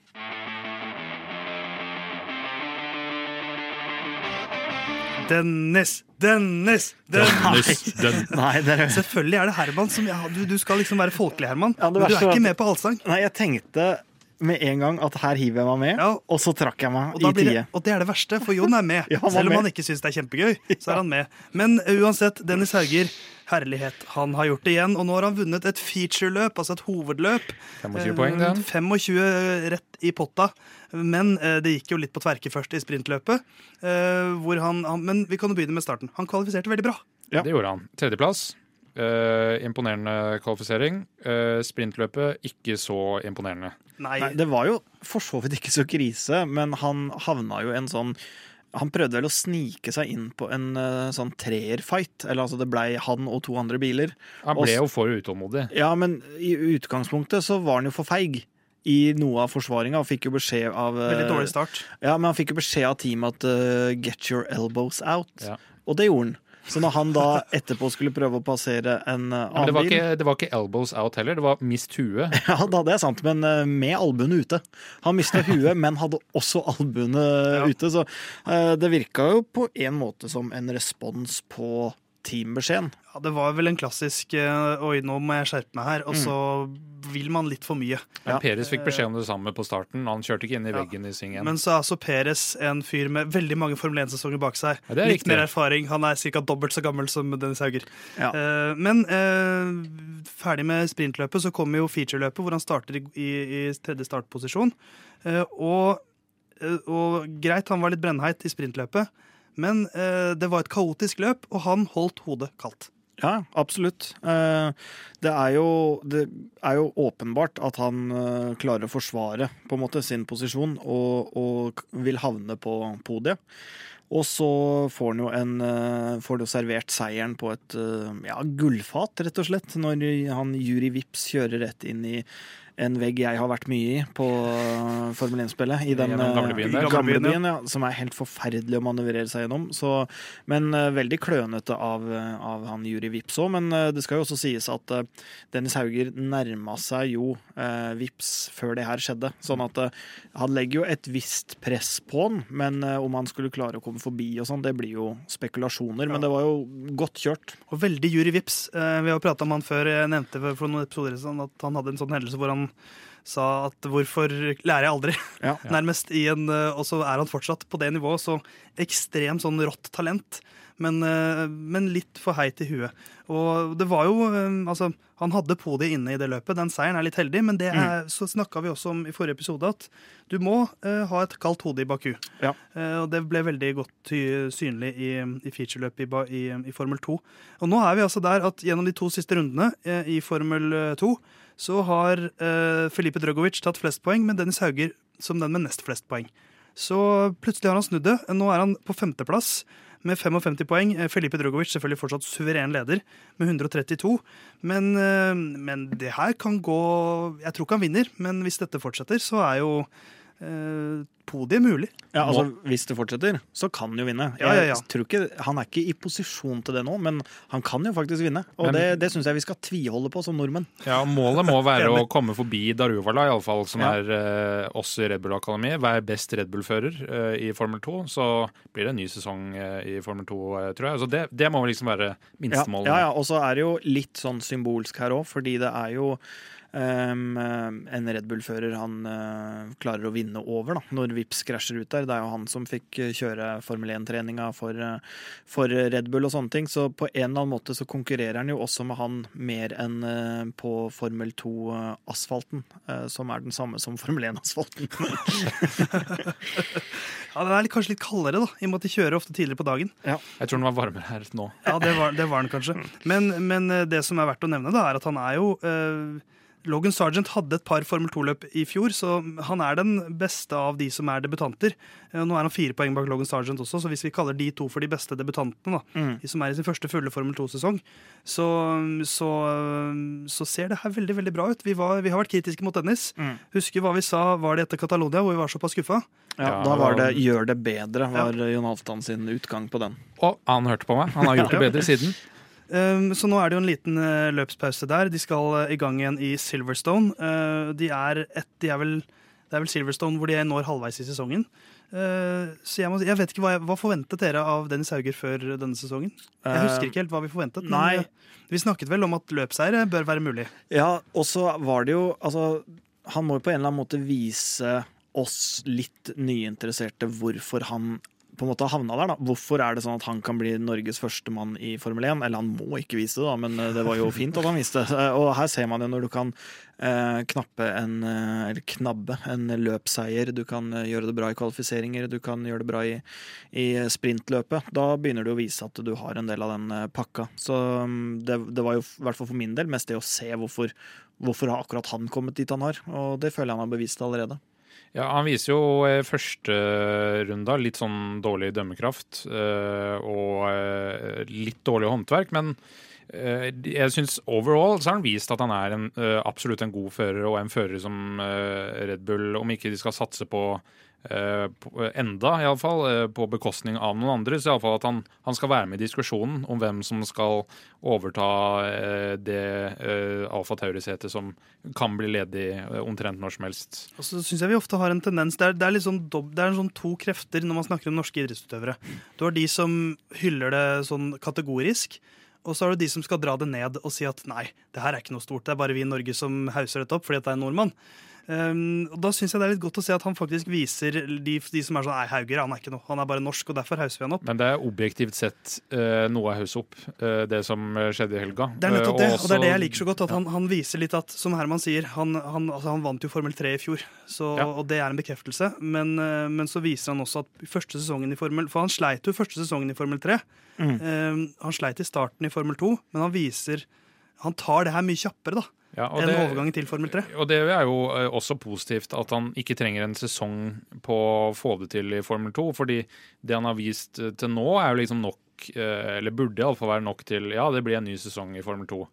Dennis! Dennis! Dennis! Dennis, den. Nei, er... Selvfølgelig er det Herman som ja, du, du skal liksom være folkelig, Herman. Ja, men du er ikke at- med på allsang. Nei, jeg tenkte med en gang at her hiver jeg meg med, Ja. og så trakk jeg meg i blir det, tide. og det er det verste, for Jon er med. Ja, Selv om han ikke syns det er kjempegøy, så er han med. Men uh, uansett, Dennis Hauger, herlighet. Han har gjort det igjen, og nå har han vunnet et featureløp, altså et hovedløp. 25 poeng, den. Eh, 25 rett i potta. Men eh, det gikk jo litt på tverke først i sprintløpet. eh, hvor han, han, men vi kan jo begynne med starten. Han kvalifiserte veldig bra. Ja. Det gjorde han. Tredjeplass. Uh, imponerende kvalifisering. Uh, sprintløpet ikke så imponerende. Nei, Nei, det var jo for så vidt ikke så krise, men han havna jo en sånn han prøvde vel å snike seg inn på en uh, sånn treerfight. Eller altså, det blei han og to andre biler. Han ble og, jo for utålmodig. Ja, men i utgangspunktet så var han jo for feig i noe av forsvaringa og fikk jo beskjed av eh, veldig dårlig start. Ja, men han fikk jo beskjed av teamet at uh, 'get your elbows out', Ja. og det gjorde han. Så når han da etterpå skulle prøve å passere en eh, det annen var, bil ikke, det var ikke elbows out heller, det var mist huet. Ja, da, det er sant, men eh, med albuene ute. Han mista huet, men hadde også albuene Ja. ute. Så eh, det virka jo på en måte som en respons på teambeskjeden. Ja, det var vel en klassisk eh, 'oi, nå må jeg skjerpe meg her', og Mm. så vil man litt for mye. Men Ja. Peres fikk beskjed om det samme på starten. Han kjørte ikke inn i Ja. veggen i svingen. Men så er altså Peres en fyr med veldig mange Formel 1-sesonger bak seg. Ja, litt riktig. mer erfaring. Han er ca. dobbelt så gammel som Dennis Hauger. Ja. Eh, men eh, ferdig med sprintløpet, så kommer jo featureløpet, hvor han starter i, i, i tredje startposisjon. Eh, og, eh, og greit, han var litt brennheit i sprintløpet, men eh, det var et kaotisk løp, og han holdt hodet kaldt. Ja, absolutt. Eh, Det er jo, det er jo åpenbart at han eh, klarer å forsvare på en måte sin posisjon og, og vil havne på podiet. Og så får han jo en eh, får det servert seieren på et ja, gullfat, rett og slett, når han Juri Vips kjører rett inn i en vegg jeg har vært mye i på eh, Formel 1-spillet. I den eh, gamlebyen der. gamlebyen, Gamlebyen, ja, som er helt forferdelig å manøvrere seg gjennom. Så, men eh, veldig klønete av, eh, av han Juri Vips òg. Men eh, det skal jo også sies at eh, Dennis Hauger nærma seg jo eh, Vips før det her skjedde. Sånn at eh, han legger jo et visst press på han, men eh, om han skulle klare å komme forbi og sånn, det blir jo spekulasjoner. Men det var jo godt kjørt. Og veldig Juri Vips. Eh, vi har prata om han før. Jeg nevnte for, for noen episoder siden at han hadde en sånn hendelse hvor han sa at 'hvorfor lærer jeg aldri'? Ja. Nærmest i en eh, Og så er han fortsatt på det nivået. Så ekstremt sånn rått talent. Men, eh, men litt for heit i huet. Og det var jo eh, Altså, han hadde podiet inne i det løpet. Den seieren er litt heldig, men det er, så snakka vi også om i forrige episode at du må uh, ha et kaldt hode i Baku. Ja. Uh, og det ble veldig godt synlig i, i featureløpet i, i, i Formel 2. Og nå er vi altså der at gjennom de to siste rundene uh, i Formel 2 så har Felipe Drogovic tatt flest poeng, men Dennis Hauger som den med nest flest poeng. Så plutselig har han snudd det. Nå er han på femteplass med 55 poeng. Eh, Felipe Drogovic selvfølgelig fortsatt suveren leder med 132. Men, eh, men det her kan gå Jeg tror ikke han vinner, men hvis dette fortsetter, så er jo podiet mulig. Ja, altså Hvis det fortsetter, så kan han jo vinne. Ja, ja, ja. Tror ikke, Han er ikke i posisjon til det nå, men han kan jo faktisk vinne. Og Men- det, det syns jeg vi skal tviholde på som nordmenn. Ja, Målet må være å komme forbi Daruvala, i alle fall, som Ja. er eh, oss i Red Bull Akademi. Være best Red Bull-fører eh, i Formel 2. Så blir det en ny sesong eh, i Formel 2, eh, tror jeg. Så det, det må liksom være Ja, minstemålet. ja, ja. Og så er det jo litt sånn symbolsk her òg, fordi det er jo ehm, en Red Bull-fører han uh, klarer å vinne over da, når Vips krasjer ut der. Det er jo han som fikk eh, kjøre Formel 1-treninga for, uh, for Red Bull og sånne ting. Så på en eller annen måte så konkurrerer han jo også med han mer enn uh, på Formel 2-asfalten, eh, som er den samme som Formel 1-asfalten. Ja, Den er kanskje litt kaldere, da, i og med at de kjører ofte tidligere på dagen. Jeg tror den var varmere her nå. Ja, det var, det var den kanskje. Men, men det som er verdt å nevne, da, er at han er jo eh, Logan Sargent hadde et par Formel 2-løp i fjor, så han er den beste av de som er debutanter. Eh, Nå er han fire poeng bak Logan Sargent også, så hvis vi kaller de to for de beste debutantene, da, Mm. de som er i sin første fulle Formel 2-sesong, så, så, så ser det her veldig veldig bra ut. Vi, var, vi har vært kritiske mot Dennis. Mm. Husker hva vi sa var det etter Catalonia, hvor vi var såpass skuffa? Ja, Ja, da var det 'gjør det bedre', var Jon Halvdan sin utgang på den. Og han hørte på meg. Han har gjort det bedre siden. Um, så nå er det jo en liten eh, løpspause der. De skal eh, i gang igjen i Silverstone. Eh, de, er et, de er vel Det er vel Silverstone hvor de når halvveis i sesongen. Eh, så jeg, må, jeg vet ikke hva, hva forventet dere av Dennis Hauger før denne sesongen? Jeg husker ikke helt hva vi forventet, men nei. eh, vi snakket vel om at løpseiere bør være mulig. Ja, og så var det jo Altså, han må jo på en eller annen måte vise oss litt nyinteresserte hvorfor han på en måte havna der. da. Hvorfor er det sånn at han kan bli Norges første mann i Formel 1? Eller han må ikke vise det, da, men eh, det var jo fint at han viste det. Eh, Og her ser man jo når du kan eh, knappe en Eller knabbe en løpsseier. Du kan gjøre det bra i kvalifiseringer, du kan gjøre det bra i, i sprintløpet. Da begynner du å vise at du har en del av den pakka. Så mm, det, det var jo i hvert fall for min del mest det å se hvorfor, hvorfor har akkurat han kommet dit han har. Og det føler jeg han har bevist allerede. Ja, Han viser jo i første runda litt sånn dårlig dømmekraft eh, og eh, litt dårlig håndverk, men eh, jeg syns overall så har han vist at han er en, eh, absolutt en god fører, og en fører som eh, Red Bull, om ikke de skal satse på eh, på- enda, iallfall, uh, på bekostning av noen andre. Så iallfall at han, han skal være med i diskusjonen om hvem som skal overta eh, det uh, Alfa Tauri-setet som kan bli ledig eh, omtrent når som helst. Og så synes jeg vi ofte har en tendens Det er, det er, litt sånn det er sånn to krefter når man snakker om norske idrettsutøvere. Du har de som hyller det sånn kategorisk. Og så har du de som skal dra det ned og si at nei, det her er ikke noe stort. Det er bare vi i Norge som hauser dette opp fordi at det er en nordmann. Um, og Da syns jeg det er litt godt å se at han faktisk viser de, de som er sånn Nei, Hauger han er ikke noe. Han er bare norsk, og derfor hauser vi han opp. Men det er objektivt sett uh, noe å hausse opp, uh, det som eh, skjedde i helga. Det er nettopp det, uh, og det er det jeg liker så godt. At han, han viser litt at, som Herman sier, han, han, altså han vant jo Formel 3 i fjor, så, Ja. og det er en bekreftelse. Men, men så viser han også at første sesongen i Formel For han sleit jo første sesongen i Formel 3. Mm. Eh, han sleit i starten i Formel 2, men han viser Han tar det her mye kjappere da Ja, enn det- overgangen til Formel 3. Og det er jo eh, også positivt at han ikke trenger en sesong på å få det til i Formel 2, fordi det han har vist eh, til nå, er jo liksom nok, eh, eller burde iallfall være nok til ja, det blir en ny sesong i Formel 2.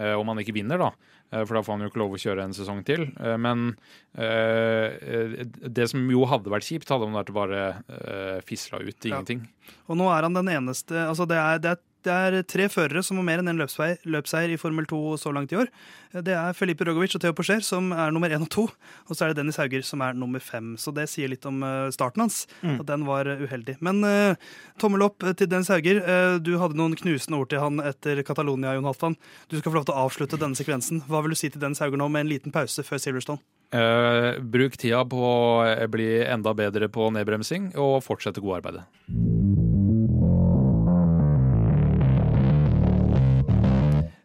Eh, Om han ikke vinner, da. For da får han jo ikke lov å kjøre en sesong til. Men det som jo hadde vært kjipt, hadde om det bare eh, fisla ut ingenting. Ja. Og nå er han den eneste Altså det er, det er, det er tre førere som har mer enn én løpsvei- løpseier i Formel 2 så langt i år. Det er Felipe Rogovic og Theo Porcher som er nummer én og to. Og så er det Dennis Hauger som er nummer fem. Så det sier litt om eh, starten hans. Mm. At den var eh, uheldig. Men uh, tommel opp til Dennis Hauger. Uh, du hadde noen knusende ord til han etter Catalonia, Jon Halvdan. Du skal få lov til å avslutte denne sekvensen. Hva vil du si til Dennis Hauger nå, med en liten pause før Silverstone? Uh, bruk tida på å bli enda bedre på nedbremsing, og fortsette gode arbeidet.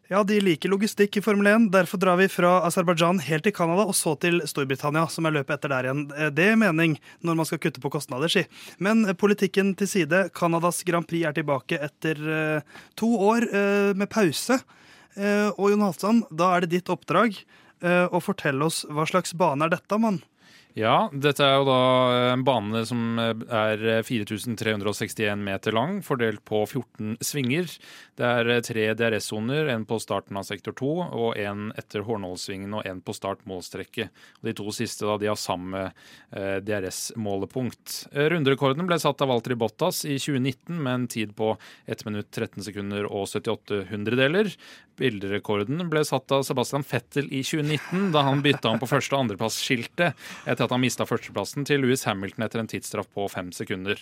Ja, de liker logistikk i Formel 1. Derfor drar vi fra Aserbajdsjan helt til Canada og så til Storbritannia, som er løpet etter der igjen. Eh, Det er mening når man skal kutte på kostnader, si. Men eh, politikken til side. Canadas Grand Prix er tilbake etter eh, to år med pause. Og Jon Halvdan, da er det ditt oppdrag å fortelle oss hva slags bane er dette, mann? Ja, dette er jo da en bane som er 4361 meter lang, fordelt på 14 svinger. Det er tre DRS-soner, en på starten av sektor 2 og en etter Hornålsvingen og en på start-målstrekket. De to siste da, de har samme eh, DRS-målepunkt. Eh, Runderekorden ble satt av Walter Bottas i 2019 med en tid på 1 minutt 13 sekunder og 78 hundredeler. Bilderekorden ble satt av Sebastian Fettel i 2019, da han bytta om på første- og andreplass-skiltet etter at han mista førsteplassen til Louis Hamilton etter en tidsstraff på fem sekunder.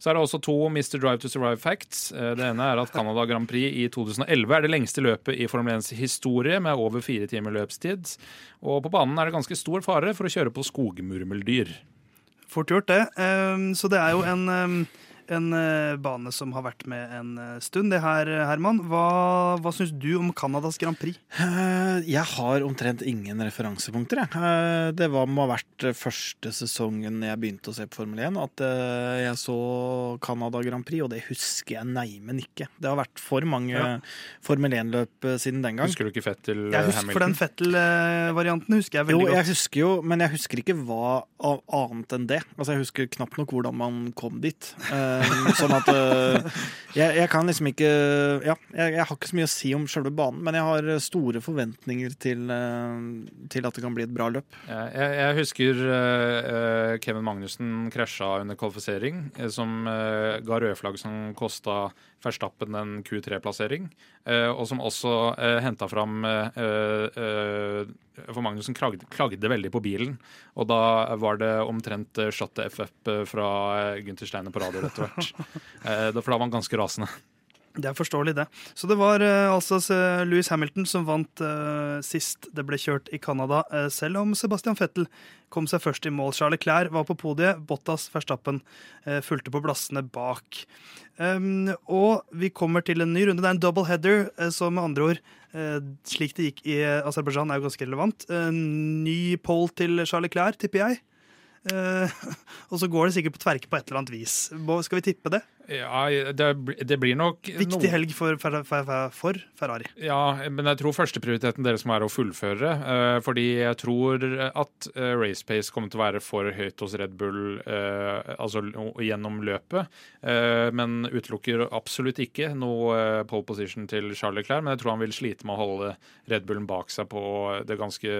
Så er det også to Mr. Drive to Survive facts. Eh, Det ene er at Canada Grand Prix i 2011 er det lengste løpet i Formel 1s historie, med over fire timer løpstid. Og på banen er det ganske stor fare for å kjøre på skogmurmeldyr. Fort gjort, det. Ehm, Så det er jo en, ehm, en eh, bane som har vært med en eh, stund, det her, Herman. Hva, hva syns du om Canadas Grand Prix? Eh, Jeg har omtrent ingen referansepunkter. Jeg. Eh, Det var, må ha vært eh, første sesongen jeg begynte å se på Formel 1, at eh, jeg så Canada Grand Prix, og det husker jeg neimen ikke. Det har vært for mange Ja. Formel 1-løp siden den gang. Husker du ikke Fettel Jeg husker, for den Fettel-varianten husker jeg veldig Jo, jeg husker jo, men jeg husker ikke hva annet enn det. Altså, Jeg husker knapt nok hvordan man kom dit. Uh, sånn at uh, jeg, jeg kan liksom ikke Ja, jeg, jeg har ikke så mye å si om selve banen, men jeg har store forventninger til, uh, til at det kan bli et bra løp. Jeg, jeg husker eh, Kevin Magnussen krasja under kvalifisering, som ga rødflagg som kosta Verstappen en Q3-plassering, eh, og som også uh, henta fram eh, eh, for Magnussen klagde, veldig på bilen. Og da var det omtrent shot FF fra Gunther Steiner på radio etter hvert. for da var han ganske rasende. Det er forståelig, det. Så det var uh, altså Louis Hamilton som vant uh, sist det ble kjørt i Canada, uh, selv om Sebastian Fettel kom seg først i mål. Charles Clair var på podiet, Bottas Verstappen fulgte på plassene bak. Um, og vi kommer til en ny runde. Det er en double header, så med andre ord slik det gikk i Aserbajdsjan, er jo ganske relevant. ny pole til Charles Clair, tipper jeg. og så går det sikkert på tverke på et eller annet vis. Skal vi tippe det? Ja, det, det, blir nok Viktig noe... helg for, for, for, Ferrari. Ja, men jeg tror førsteprioriteten deres må være å fullføre. Uh, fordi jeg tror at uh, race pace kommer til å være for høyt hos Red Bull uh, altså gjennom løpet. men utelukker absolutt ikke noe pole position til Charlie Clair. Men jeg tror han vil slite med å holde Red Bullen bak seg på det ganske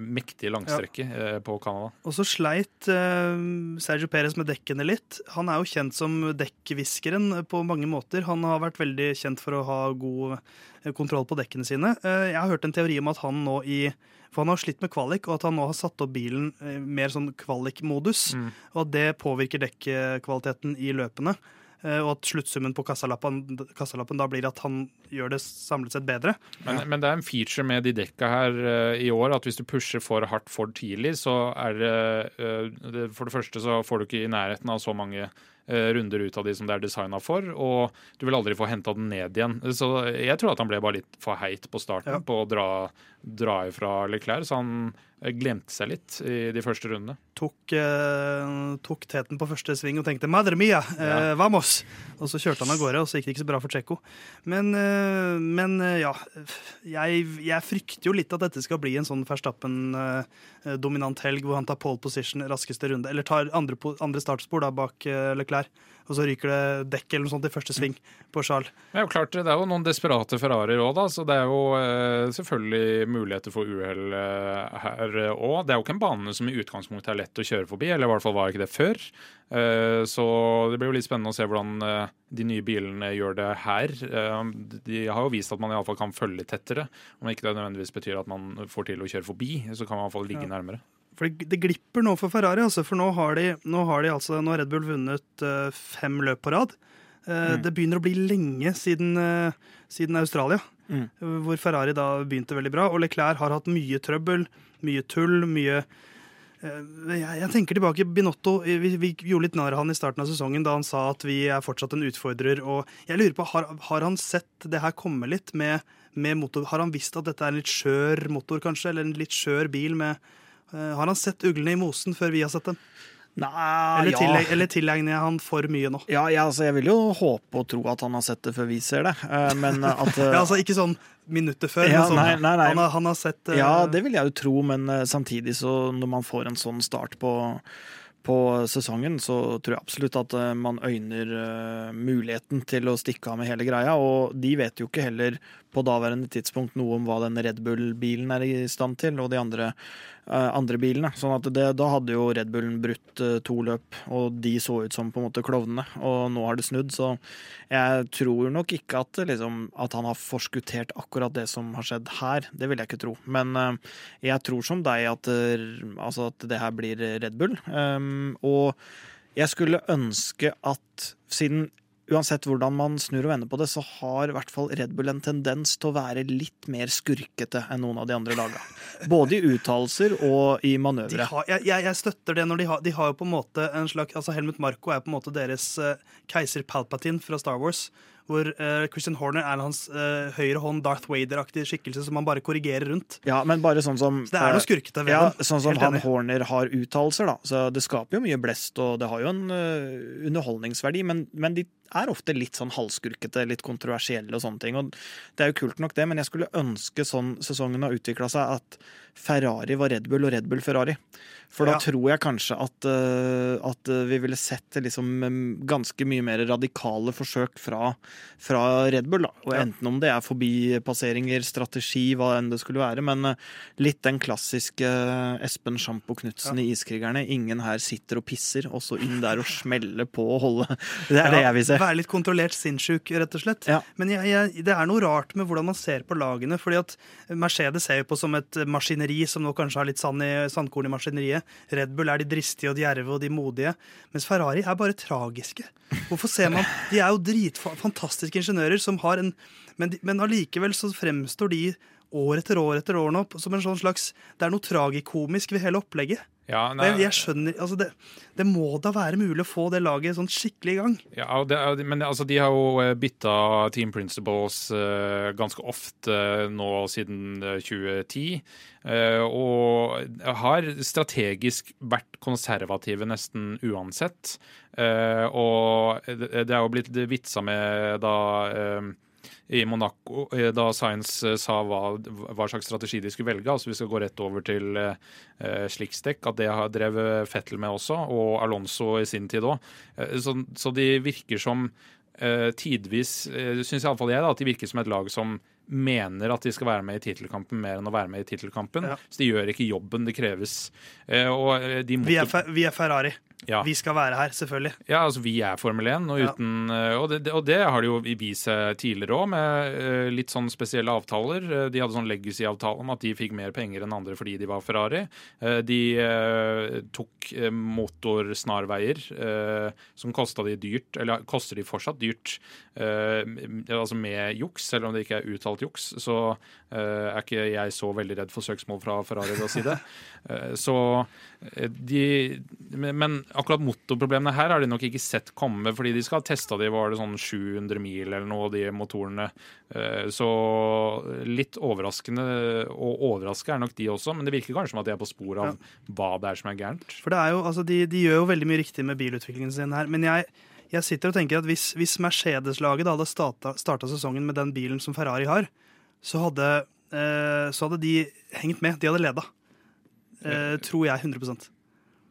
mektige langstrekket ja. på Canada. Og så sleit Sergio Perez med dekkene litt. Han er jo kjent som dekk dekkhviskeren på mange måter. Han har vært veldig kjent for å ha god eh, kontroll på dekkene sine. Eh, jeg har hørt en teori om at han nå i For han har slitt med kvalik, og at han nå har satt opp bilen mer sånn kvalik-modus. Mm. Og at det påvirker dekkvaliteten i løpene. Eh, og at sluttsummen på kassalappen, kassalappen, da blir at han gjør det samlet sett bedre. Men, men, det er en feature med de dekka her uh, i år at hvis du pusher for hardt for tidlig, så er det uh, For det første så får du ikke i nærheten av så mange Eh, runder ut av de som det er designa for, og du vil aldri få henta den ned igjen. Så jeg tror at han ble bare litt for heit på starten ja. på å dra, dra ifra Leclerc, så han eh, glemte seg litt i de første rundene. Tok, eh, tok teten på første sving og tenkte 'madre mia, eh, vamos'! Og så kjørte han av gårde, og så gikk det ikke så bra for Tsjekko. Men, eh, men eh, ja, jeg, jeg, frykter jo litt at dette skal bli en sånn Verstappen-dominant helg hvor han tar pole position raskeste runde, eller tar andre, andre startspor da bak Leclerc klær. Og så ryker det dekk eller noe sånt i første sving på Charles. Det er jo klart, det er jo noen desperate Ferrarier òg, da. Så det er jo eh, selvfølgelig muligheter for uhell eh, her òg. Det er jo ikke en bane som i utgangspunktet er lett å kjøre forbi, eller i hvert fall var ikke det før. Eh, så det blir jo litt spennende å se hvordan eh, de nye bilene gjør det her. Eh, de har jo vist at man iallfall kan følge tettere. Om ikke det nødvendigvis betyr at man får til å kjøre forbi, så kan man iallfall ligge ja. nærmere. For det, glipper nå for Ferrari, altså, for nå har, de, nå har de altså, nå har Red Bull vunnet uh, fem løp på rad. Uh, mm. Det begynner å bli lenge siden, uh, siden Australia, mm. hvor Ferrari da begynte veldig bra. Og Leclerc har hatt mye trøbbel, mye tull, mye jeg, jeg, tenker tilbake Binotto, vi, vi gjorde litt narr av han i starten av sesongen da han sa at vi er fortsatt en utfordrer. og jeg lurer på, Har, har han sett det her komme litt med, med motor? Har han visst at dette er en litt skjør motor, kanskje? Eller en litt skjør bil med, har han sett uglene i mosen før vi har sett dem? Nei, eller, tillegg, ja. eller tilegner jeg han for mye nå? Ja, ja altså, Jeg vil jo håpe og tro at han har sett det før vi ser det. Eh, men at ja, altså Ikke sånn minutter før, ja, men sånn, nei, nei, nei. Han, har, han, har, sett uh... Ja, det vil jeg jo tro, men samtidig så når man får en sånn start på på sesongen, så tror jeg absolutt at man øyner muligheten til å stikke av med hele greia. Og de vet jo ikke heller på daværende tidspunkt noe om hva den Red Bull-bilen er i stand til, og de andre Eh, andre bilene. Sånn at det, da hadde jo Red Bullen brutt uh, to løp, og de så ut som på en måte klovnene. Og nå har det snudd, så jeg tror nok ikke at, liksom, at han har forskuttert akkurat det som har skjedd her. Det vil jeg ikke tro. Men uh, jeg tror som deg at, altså at det her blir Red Bull. Um, og jeg skulle ønske at siden uansett hvordan man snur og vender på det, så har i hvert fall Red Bull en tendens til å være litt mer skurkete enn noen av de andre laga. Både i uttalelser og i manøvre. Jeg, jeg, jeg, støtter det når de har, de har jo på en måte en slags altså Helmut Marko er på en måte deres uh, keiser Palpatine fra Star Wars hvor uh, Christian Horner er hans uh, høyre hånd Darth Vader-aktig skikkelse som han bare korrigerer rundt. Ja, men bare sånn som Så det er noe skurkete ved ja, dem. Sånn som han. Horner har uttalelser, da. Så det skaper jo mye blest, og det har jo en underholdningsverdi, men, men, de er ofte litt sånn halvskurkete, litt kontroversielle og sånne ting. Og det er jo kult nok, det, men jeg skulle ønske sånn sesongen har utvikla seg, at Ferrari var Red Bull og Red Bull Ferrari. For da ja. tror jeg kanskje at, uh, at, vi ville sett liksom, ganske mye mer radikale forsøk fra, fra Red Bull. Da. Og ja. Enten om det er forbipasseringer, strategi, hva enn det skulle være. Men uh, litt den klassiske Espen Sjampo Knutsen ja. i Iskrigerne. Ingen her sitter og pisser, og så inn der og smelle på og holde Det er det jeg vil se. Være litt kontrollert sinnssyk, rett og slett. Men jeg, jeg, det er noe rart med hvordan man ser på lagene. fordi at Mercedes ser jo på som et maskineri som nå kanskje har litt sand i, sandkorn i maskineriet. Red Bull er de dristige og djerve og de modige. Mens Ferrari er bare tragiske. Hvorfor ser man De er jo dritfantastiske ingeniører som har en Men, de, men allikevel så fremstår de år etter år etter år nå som en sånn slags Det er noe tragikomisk ved hele opplegget. Ja, nei, Jeg, jeg skjønner, altså det, det må da være mulig å få det laget sånn skikkelig i gang. Ja, det, men altså, de har jo eh, bytta team principles uh, ganske ofte eh, nå siden eh, 2010. Uh, og har strategisk vært konservative nesten uansett. Uh, og det, det er jo blitt vitsa med da i Monaco, eh, da Science eh, sa hva, hva slags strategi de skulle velge. altså Vi skal gå rett over til eh, slikstek, at det har drevet Fettel med også, og Alonso i sin tid òg. Så, så de virker som eh, tidvis, eh, syns iallfall jeg, da, at de virker som et lag som mener at de skal være med i tittelkampen mer enn å være med i tittelkampen. Ja. Så de gjør ikke jobben det kreves. Eh, og eh, de Vi er, vi er Ferrari. Ja. Vi skal være her, selvfølgelig. Ja, altså vi er Formel 1, og, uten, ja. og, det, og det har de jo vist seg tidligere òg, med eh, litt sånn spesielle avtaler. Eh, De hadde sånn legacy-avtale om at de fikk mer penger enn andre fordi de var Ferrari. Eh, De eh, tok eh, motorsnarveier, eh, som kosta de dyrt, eller koster de fortsatt dyrt, eh, altså med juks, selv om det ikke er uttalt juks, så eh, er ikke jeg så veldig redd for søksmål fra Ferrari å si det. Eh, Så eh, de men akkurat motorproblemene her har de nok ikke sett komme, fordi de skal ha testa de var det sånn 700 mil eller noe, de motorene. Eh, Så litt overraskende, og overraska er nok de også, men det virker kanskje som at de er på spor av hva det er som er gærent. For det er jo, altså de, de gjør jo veldig mye riktig med bilutviklingen sin her. Men jeg, jeg sitter og tenker at hvis, hvis Mercedes-laget hadde starta sesongen med den bilen som Ferrari har, så hadde, eh, så hadde de hengt med. De hadde leda. Eh, tror jeg 100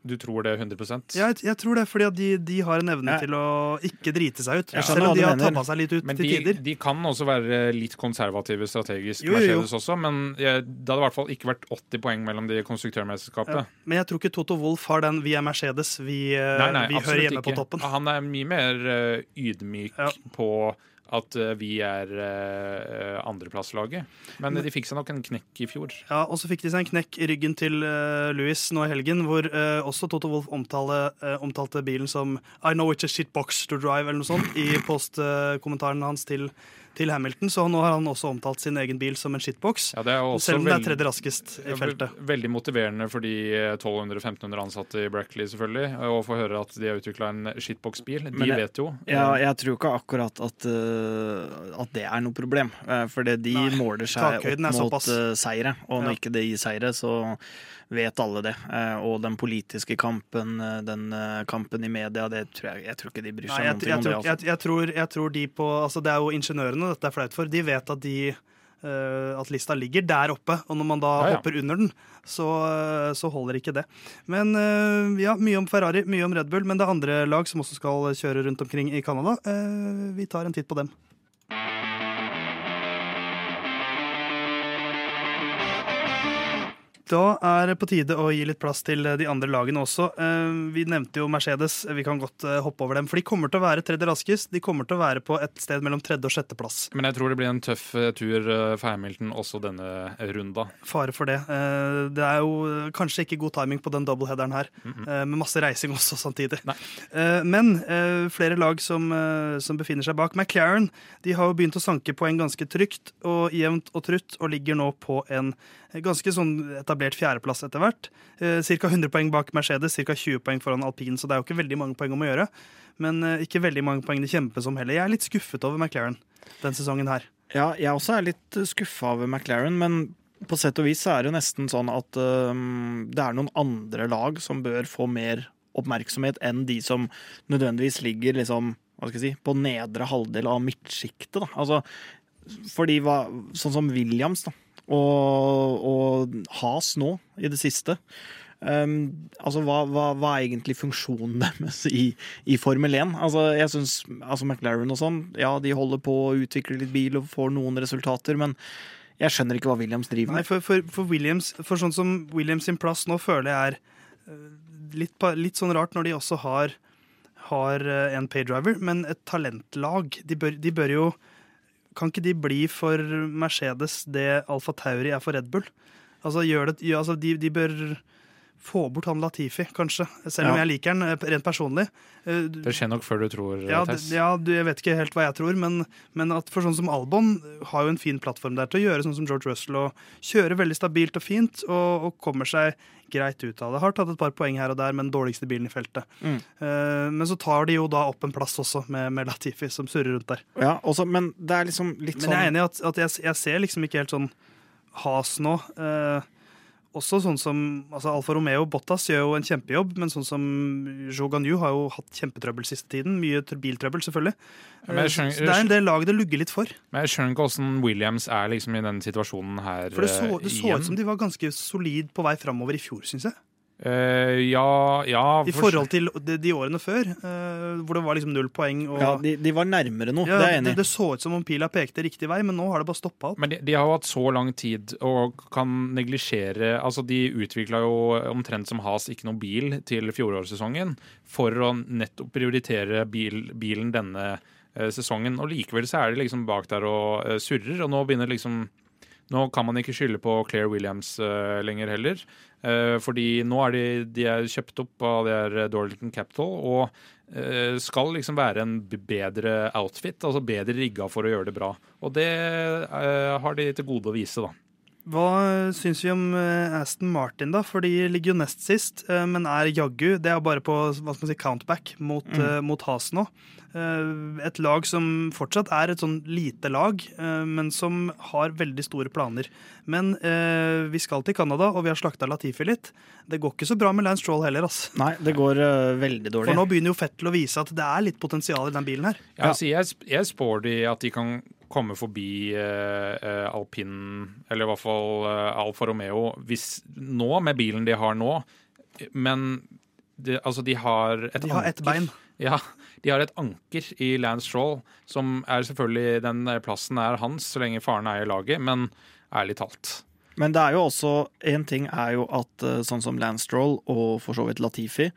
Du tror det 100 Ja, jeg, jeg tror det, fordi de, de har en evne Ja. til å ikke drite seg ut. Ja, selv om de har tabba seg litt ut Men til de, tider. de kan også være litt konservative strategisk, Jo, jo, jo. Også, men jeg, det hadde i hvert fall ikke vært 80 poeng mellom de i konstruktørmesterskapet. Ja. Men jeg tror ikke Toto Wolff har den 'vi er Mercedes, vi, eh, Nei, nei, vi hører hjemme ikke. på toppen'. Han er mye mer eh, ydmyk på at eh, vi er uh, andreplasslaget. Men de fikk seg nok en knekk i fjor. Ja, Og så fikk de seg en knekk i ryggen til uh, Louis nå i helgen, hvor uh, også Toto Wolff omtale, omtalte bilen som I know it's a shitbox to drive, eller noe sånt, i postkommentaren hans til, til Hamilton. Så nå har han også omtalt sin egen bil som en shitbox. Ja, er selv om det er tredje raskest i feltet. Ja, Veldig motiverende for de 1200-1500 ansatte i Brackley, selvfølgelig. Å få høre at de har utvikla en shitbox-bil. De jeg, vet jo. Ja, jeg tror ikke akkurat at, uh, at det er noe problem. Uh, for de Nei, måler seg opp mot uh, seire, og når Ja. ikke det gir seire, så vet alle det. Uh, og den politiske kampen, uh, den uh, kampen i media, det tror jeg, jeg tror ikke de bryr Nei, seg jeg, noe jeg, om det. tror, jeg, tror, jeg tror de på Altså, det er jo ingeniørene dette er flaut for. De vet at de eh, at lista ligger der oppe, og når man da Ja, ja. hopper under den, så, eh, så holder ikke det. Men eh, ja, mye om Ferrari, mye om Red Bull, men det er andre lag som også skal kjøre rundt omkring i Canada. Eh, vi tar en titt på dem. Da er det på tide å gi litt plass til de andre lagene også. Eh, Vi nevnte jo Mercedes, vi kan godt eh, hoppe over dem. For de kommer til å være tredje raskest. De kommer til å være på et sted mellom tredje og sjetteplass. Men jeg tror det blir en tøff eh, tur eh, for Hamilton også denne runda. Fare for det. Eh, Det er jo eh, kanskje ikke god timing på den doubleheaderen her, eh, med masse reising også samtidig. Nei. Eh, Men eh, flere lag som, eh, som befinner seg bak. McLaren de har jo begynt å sanke poeng ganske trygt og jevnt og trutt, og ligger nå på en ganske sånn etablert fjerdeplass etter hvert. Eh, Ca. 100 poeng bak Mercedes, ca. 20 poeng foran alpin, så det er jo ikke veldig mange poeng om å gjøre. Men eh, ikke veldig mange poeng det kjempes om heller. Jeg er litt skuffet over McLaren den sesongen her. Ja, jeg også er litt skuffa over McLaren, men på sett og vis så er det jo nesten sånn at um, det er noen andre lag som bør få mer oppmerksomhet enn de som nødvendigvis ligger liksom, hva skal jeg si, på nedre halvdel av midtsjiktet. Altså, fordi hva, sånn som Williams da, og, og Has nå i det siste. Um, altså, hva, hva, hva er egentlig funksjonen deres i, i Formel 1? Altså, jeg synes, altså McLaren og sånn, ja, de holder på å utvikle litt bil og får noen resultater, men jeg skjønner ikke hva Williams driver Nei, for, for, for Williams For sånn som Williams sin plass nå føler jeg er eh, litt, litt sånn rart når de også har, har eh, en paydriver, men et talentlag. De bør, de bør jo Kan ikke de bli for Mercedes det Alfa Tauri er for Red Bull? Altså, det, altså de, de bør få bort han Latifi, kanskje. Selv om Ja. jeg liker han eh, rent personlig. Eh, Det skjer nok før du tror, Ja, Tess. ja du, jeg vet ikke helt hva jeg tror, men, men at for sånn som Albon har jo en fin plattform der til å gjøre sånn som George Russell og kjøre veldig stabilt og fint og, og kommer seg greit ut av det. Har tatt et par poeng her og der med den dårligste bilen i feltet. Mm. Eh, men så tar de jo da opp en plass også med, med Latifi som surrer rundt der. Ja, også, men det er liksom litt sånn Men jeg er sånn enig i at, at jeg, jeg ser liksom ikke helt sånn has nå. Eh, også sånn som altså Alfa Romeo og Bottas gjør jo en kjempejobb, men sånn som Zhou har jo hatt kjempetrøbbel siste tiden. Mye biltrøbbel, selvfølgelig. Eh, skjønner- det er en del lag det lugger litt for. Men jeg skjønner ikke åssen Williams er liksom i den situasjonen her For det så, det eh, så ut som de var ganske solid på vei framover i fjor, syns jeg. Eh, ja, ja I forhold til de, de årene før, uh, hvor det var liksom null poeng. Og, Ja, de, de var nærmere noe, Ja, det er jeg enig i. det så ut som om pila pekte riktig vei, men nå har det bare stoppa opp. Men de, de har jo hatt så lang tid og kan neglisjere Altså, de utvikla jo omtrent som has ikke noe bil til fjorårssesongen for å nettopp prioritere bil, bilen denne uh, sesongen. Og likevel så er de liksom bak der og surrer, og nå begynner liksom Nå kan man ikke skylde på Claire Williams uh, lenger heller. Eh, fordi nå er de, de er kjøpt opp av det her Dorlington Capital og eh, skal liksom være en bedre outfit, altså bedre rigga for å gjøre det bra. Og det eh, har de til gode å vise, da. Hva syns vi om eh, Aston Martin, da? For de ligger jo nest sist, eh, men er jaggu Det er bare på hva skal man si, countback mot, eh, mot Has nå. Uh, Et lag som fortsatt er et sånn lite lag, uh, men som har veldig store planer. Men vi skal til Canada, og vi har slakta Latifi litt. Det går ikke så bra med Lance Stroll heller, ass. Nei, det går veldig dårlig. For nå begynner jo Fettel å vise at det er litt potensial i den bilen her. Ja, altså, jeg, jeg spår de at de kan komme forbi eh, alpinen, eller i hvert fall eh, Alfa Romeo, hvis nå, med bilen de har nå. Men de, altså, de har et De har ett anker. bein. Ja, de har et anker i Lance Stroll, som er selvfølgelig Den plassen er hans så lenge faren eier laget, men ærlig talt. Men det er jo også En ting er jo at eh, sånn som Lance Stroll og for så vidt Latifi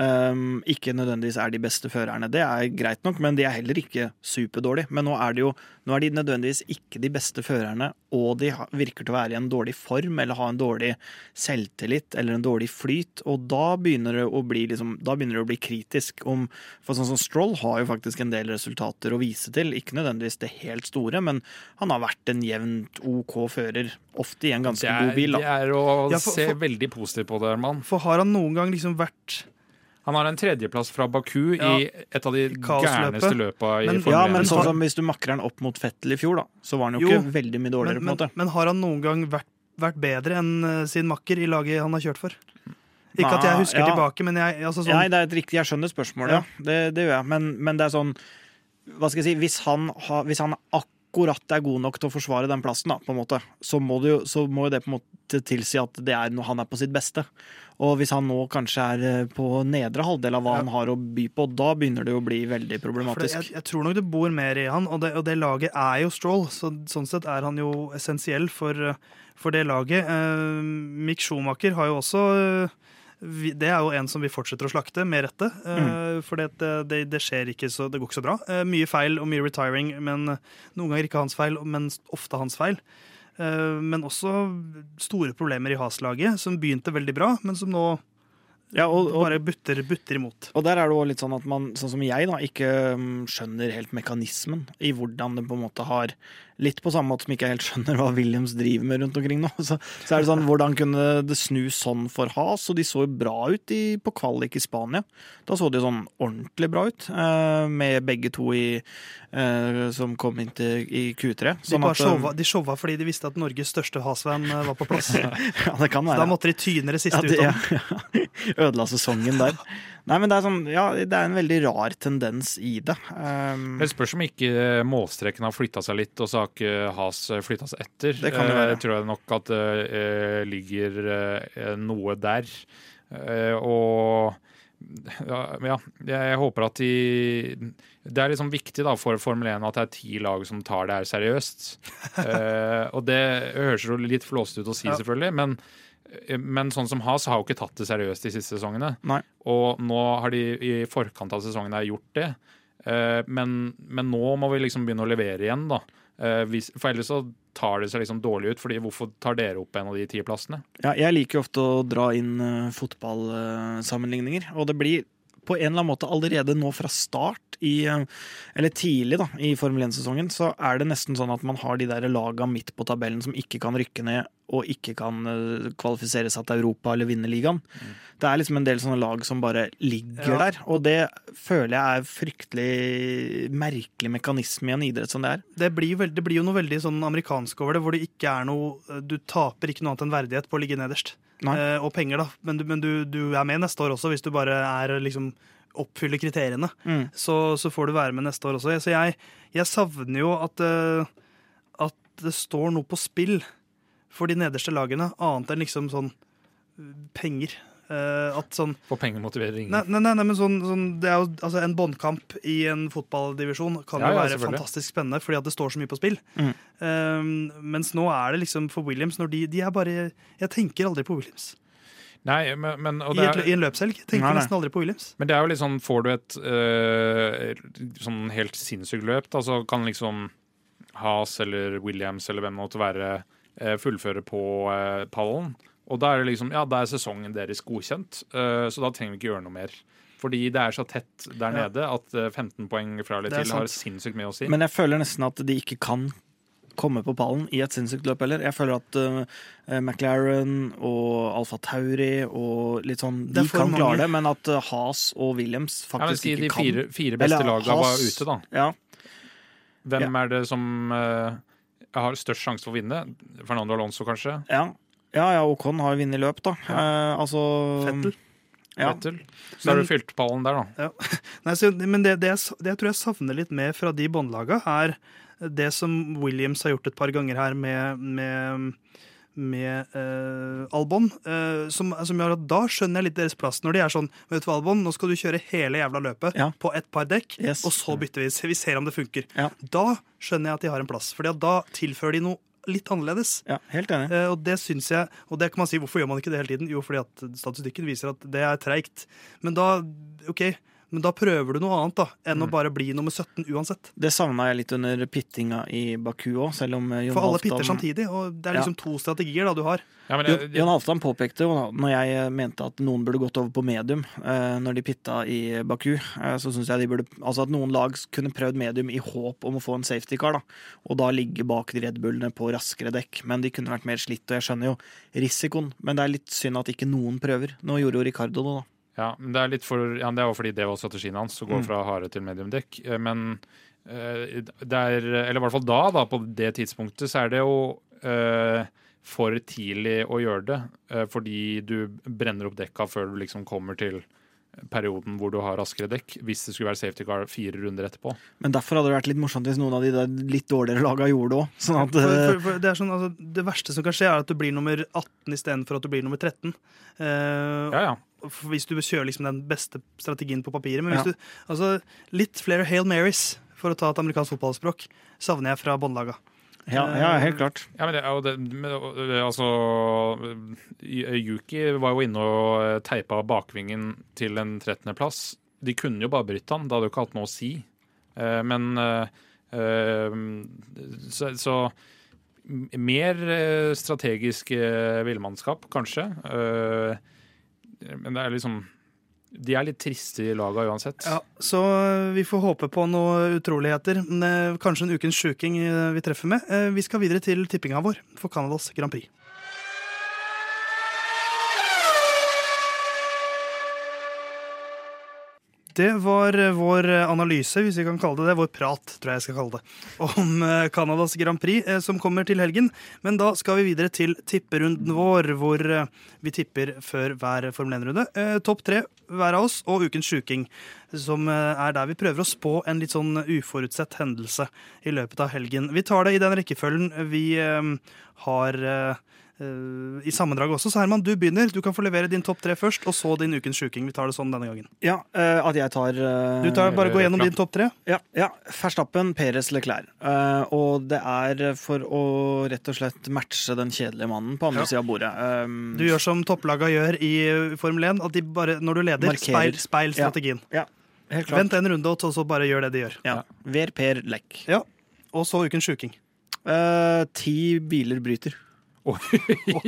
ehm, ikke nødvendigvis er de beste førerne. Det er greit nok, men de er heller ikke superdårlige. Men nå er, det jo, nå er de nødvendigvis ikke de beste førerne, og de virker til å være i en dårlig form eller ha en dårlig selvtillit eller en dårlig flyt. Og da begynner det å bli, liksom, da det å bli kritisk. Om, for sånn som Stroll har jo faktisk en del resultater å vise til. Ikke nødvendigvis det helt store, men han har vært en jevnt OK fører. Ofte i en ganske er, god bil. det er å Ja, for- se veldig positivt på det, Herman. For har han noen gang liksom vært Han har en tredjeplass fra Baku Ja, i et av de gærneste løpa i Men- Formel Ja, men sånn som hvis du makker han opp mot Fettel i fjor, da, så var han jo, Jo, ikke veldig mye dårligere, men, på en måte. men har han noen gang vært, vært bedre enn eh, sin makker i laget han har kjørt for? Ikke at jeg husker ja. tilbake, men jeg, altså sånn, Nei, det er et riktig, jeg skjønner spørsmålet, ja. Det, det gjør jeg. Men, men det er sånn Hva skal jeg si Hvis han, ha, hvis han akkurat er god nok til å forsvare den plassen, da, på en måte, så må, det jo, så må det på en måte tilsi at det er når han er på sitt beste. Og hvis han nå kanskje er eh, på nedre halvdel av hva Ja. han har å by på, da begynner det å bli veldig problematisk. jeg, jeg tror nok det bor mer i han, og det, og det laget er jo Stroll. Så, sånn sett er han jo essensiell for, for det laget. Uh, Mick Schumacher har jo også eh, vi, det er jo en som vi fortsetter å slakte, med rette. Mm. For det, det, det skjer ikke så Det går ikke så bra. Eh, mye feil og mye retiring, men eh, noen ganger ikke hans feil, men ofte hans feil. Eh, men også store problemer i Has-laget, som begynte veldig bra, men som nå Ja, og, og, bare butter, butter imot. Og der er det også litt sånn at man, sånn som jeg, da, ikke mm, skjønner helt mekanismen i hvordan det på en måte har Litt på samme måte som ikke jeg helt skjønner hva Williams driver med rundt omkring nå. Så, så er det sånn, hvordan kunne det snu sånn for Has? Og de så jo bra ut i, på kvalik i Spania. Da så de sånn ordentlig bra ut, eh, med begge to i, eh, som kom inn til, i Q3. De, Sånn bare at, eh, showa, de showa fordi de visste at Norges største Has-fan eh, var på plass. Så ja, det kan være. da måtte de tyne det Ja, siste det, ut ja, ja. Ødela sesongen der. Nei, men det er sånn, ja, det er en veldig rar tendens i det. Um, Det spørs om ikke målstreken har flytta seg litt, og så har ikke Has flytta seg etter. Det kan det være. Jeg tror jeg nok at det eh, ligger eh, noe der. Eh, og ja, jeg håper at de Det er liksom viktig da for Formel 1 at det er ti lag som tar det her seriøst. uh, og det høres jo litt flåsete ut å si, selvfølgelig, men, men sånn som Has har jo ikke tatt det seriøst de siste sesongene. Nei. Og nå har de i forkant av sesongen gjort det. Eh, men, men nå må vi liksom begynne å levere igjen, da. Eh, for ellers så tar det seg liksom dårlig ut, fordi hvorfor tar dere opp en av de ti plassene? Ja, jeg liker ofte å dra inn fotballsammenligninger, og det blir på en eller annen måte allerede nå fra start, i, eller tidlig da, i Formel 1-sesongen, så er det nesten sånn at man har de der laga midt på tabellen som ikke kan rykke ned og ikke kan uh, kvalifisere seg til Europa eller vinne ligaen. Det er liksom en del sånne lag som bare ligger Ja. der, og det føler jeg er fryktelig merkelig mekanisme i en idrett som det er. Det blir, veld, det blir jo noe veldig sånn amerikansk over det, hvor det ikke er noe Du taper ikke noe annet enn verdighet på å ligge nederst. Eh, og penger, da. Men, du, men du, du er med neste år også, hvis du bare er liksom oppfyller kriteriene. Mm. Så, så får du være med neste år også. Så jeg, jeg savner jo at, eh, at det står noe på spill for de nederste lagene, annet enn liksom sånn eh, penger. Uh, at sånn For penger motiverer ingen. Nei, nei, nei, nei men sånn, sånn det er jo, altså En båndkamp i en fotballdivisjon kan Ja, jo være ja, fantastisk spennende fordi at det står så mye på spill. Mm. Uh, mens nå er det liksom for Williams når de, de er bare Jeg tenker aldri på Williams. Nei, men, men, I, det et, er, I en løpshelg tenker Nei, nei. nesten aldri på Williams. men det er jo litt sånn Får du et øh, sånn helt sinnssykt løp, da, så kan liksom Haas eller Williams eller hvem det måtte være, fullføre på øh, pallen. Og da er det liksom Ja, da er sesongen deres godkjent, øh, så da trenger vi ikke gjøre noe mer. Fordi det er så tett der nede at øh, 15 poeng fra eller er til har sinnssykt mye å si. Men jeg føler nesten at de ikke kan komme på pallen i et sinnssykt løp heller. Jeg føler at uh, McLaren og Alfa Tauri og litt sånn De kan klare det, men at uh, Haas og Williams ja, men faktisk si de ikke kan. fire, fire beste lagene var ute, da. Ja, Hvem er det som øh, har størst sjanse for å vinne? Fernando Alonso, kanskje? ja. ja, ja Ocon har vunnet løp, da. Eh, altså Fettel. Ja. Så har du fylt pallen der, da. Nei, så, men det, det, jeg, det jeg tror jeg savner litt mer fra de båndlaga, er det som Williams har gjort et par ganger her med, med, med eh, Albon. eh, som, som gjør at Da skjønner jeg litt deres plass. Når de er sånn Vet du hva, Albon, nå skal du kjøre hele jævla løpet Ja. på ett par dekk, Yes. og så bytter vi. Vi ser om det funker. Ja. Da skjønner jeg at de har en plass. Fordi at da tilfører de noe litt annerledes. ja, helt enig. Eh, og det syns jeg Og det kan man si, hvorfor gjør man ikke det hele tiden? Jo, fordi at statistikken viser at det er treigt. Men da OK, men da prøver du noe annet da enn Mm. å bare bli nummer 17 uansett. Det savna jeg litt under pittinga i Baku òg, selv om eh, Jon For alle Halvdan- pitter samtidig, og det er liksom to strategier da du har. Ja, men, Jon, jeg- Jon Halvdan påpekte jo når jeg eh, mente at noen burde gått over på medium eh, når de pitta i Baku, eh, så syns jeg de burde Altså at noen lag kunne prøvd medium i håp om å få en safety car, da. Og da ligge bak de Red Bullene på raskere dekk. Men de kunne vært mer slitt, og jeg skjønner jo risikoen. Men det er litt synd at ikke noen prøver. Nå gjorde jo Ricardo det, da. Ja, men det er litt for Ja, det er jo fordi det var strategien hans, å gå Mm. fra harde til mediumdekk. Eh, Men eh, det er Eller i hvert fall da, da, på det tidspunktet, så er det jo eh, for tidlig å gjøre det. eh, fordi du brenner opp dekka før du liksom kommer til perioden hvor du har raskere dekk. Hvis det skulle være safety car fire runder etterpå. Men derfor hadde det vært litt morsomt hvis noen av de der litt dårligere laga gjorde det òg. Sånn at For, eh, for, for det, er sånn, altså, det verste som kan skje, er at du blir nummer 18 istedenfor at du blir nummer 13. Uh, Ja, ja. Hvis du kjører liksom den beste strategien på papiret. Men hvis Ja. du, altså, litt flere Hail Marys, for å ta et amerikansk fotballspråk, savner jeg fra båndlaga. Ja, ja, helt klart. Ja, men det, og det, men, eh, altså eh, Yuki var jo inne og eh, teipa bakvingen til en 13.-plass. De kunne jo bare brytt han, det hadde jo ikke hatt noe å si. Eh, men eh, eh, så, så mer eh, strategisk eh, villmannskap, kanskje. Eh, men det er liksom De er litt triste i laga uansett. Ja, så eh, vi får håpe på noen utroligheter. Eh, Kanskje en ukens sjuking eh, vi treffer med. Vi skal videre til tippinga vår for Canadas Grand Prix. Det var eh, vår analyse, hvis vi kan kalle det det. Vår prat, tror jeg jeg skal kalle det. Om eh, Canadas Grand Prix, eh, som kommer til helgen. Men da skal vi videre til tipperunden vår, hvor eh, vi tipper før hver Formel 1-runde. Eh, Topp tre hver av oss, og ukens sjuking. Som eh, er der vi prøver å spå en litt sånn uforutsett hendelse i løpet av helgen. Vi tar det i den rekkefølgen vi eh, har eh, eh, i sammendraget også. Så Herman, du begynner. Du kan få levere din topp tre først, og så din ukens sjuking. Vi tar det sånn denne gangen. Ja, uh, at jeg tar uh, Du tar Bare gå gjennom din topp tre. Ja, ja. Verstappen, Peres, Leclerc. Uh, og det er for å rett og slett matche den kjedelige mannen på andre Ja. sida av bordet. Um, Du gjør som topplaga gjør i Formel 1, at de bare, når du leder, speil, speil strategien. Ja. Helt klart. Vent en runde, og så bare gjør det de gjør. Ja. Ver Per lek. Ja. Og så ukens sjuking. Eh, ti biler bryter. Å,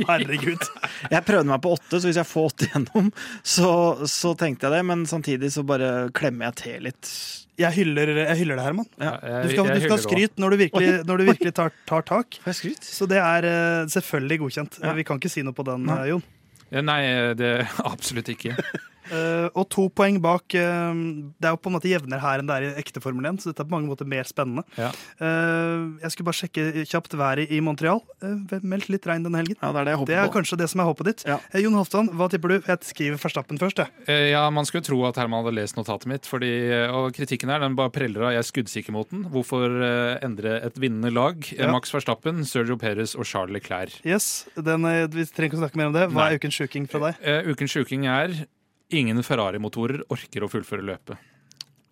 herregud. Jeg prøvde meg på åtte, så hvis jeg får åtte gjennom, så, så tenkte jeg det. Men samtidig så bare klemmer jeg til litt. Jeg hyller, jeg hyller det, Herman. Ja. Du skal, du skal ha skryt når du virkelig, når du virkelig tar, tar tak. Så det er eh, selvfølgelig godkjent. Ja. Vi kan ikke si noe på den, eh, Jon. Nei, det absolutt ikke. Eh, og to poeng bak. Uh, det er jo på en måte jevnere her enn det er i ekte Formel 1, så dette er på mange måter mer spennende. Ja. Uh, jeg skulle bare sjekke kjapt været i Montreal. Uh, meldt litt regn denne helgen. Ja, det er det jeg Det er på. kanskje det som er håpet ditt. Ja. Jon Halvdan, hva tipper du? Jeg skriver Verstappen først. Jeg. Eh, Ja, Man skulle tro at Herman hadde lest notatet mitt, fordi, og kritikken her den bare preller av jeg er skuddsikker mot den. Hvorfor endre et vinnende lag? Ja. Max Verstappen, Sergio Perez og Charles Leclerc. Yes, den, Vi trenger ikke å snakke mer om det. Hva Nei. er ukens sjuking fra deg? Eh, ukens sjuking er ingen Ferrari-motorer orker å fullføre løpet.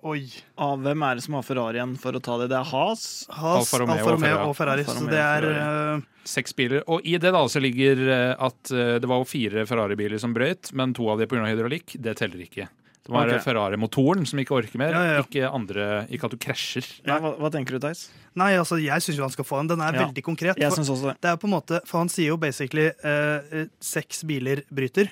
Oi. Av hvem er det som har Ferrari igjen for å ta det? Det er Has. Haas, Alfa Romeo Alfa Romeo og Ferrari. Romeo, Så det er Ferrari. eh, Seks biler. Og i det da så ligger eh, at eh, det var jo fire Ferrari-biler som brøyt, men to av dem pga. hydraulikk. Det teller ikke. Det var Ok. eh, Ferrari-motoren som ikke orker mer, Ja, ja, ja. ikke andre Ikke at du krasjer. Ja, hva, hva tenker du, Theis? Nei, altså, jeg syns han skal få den. Den er Ja. veldig konkret. Jeg For, det. det er på en måte, for han sier jo basically eh, seks biler bryter.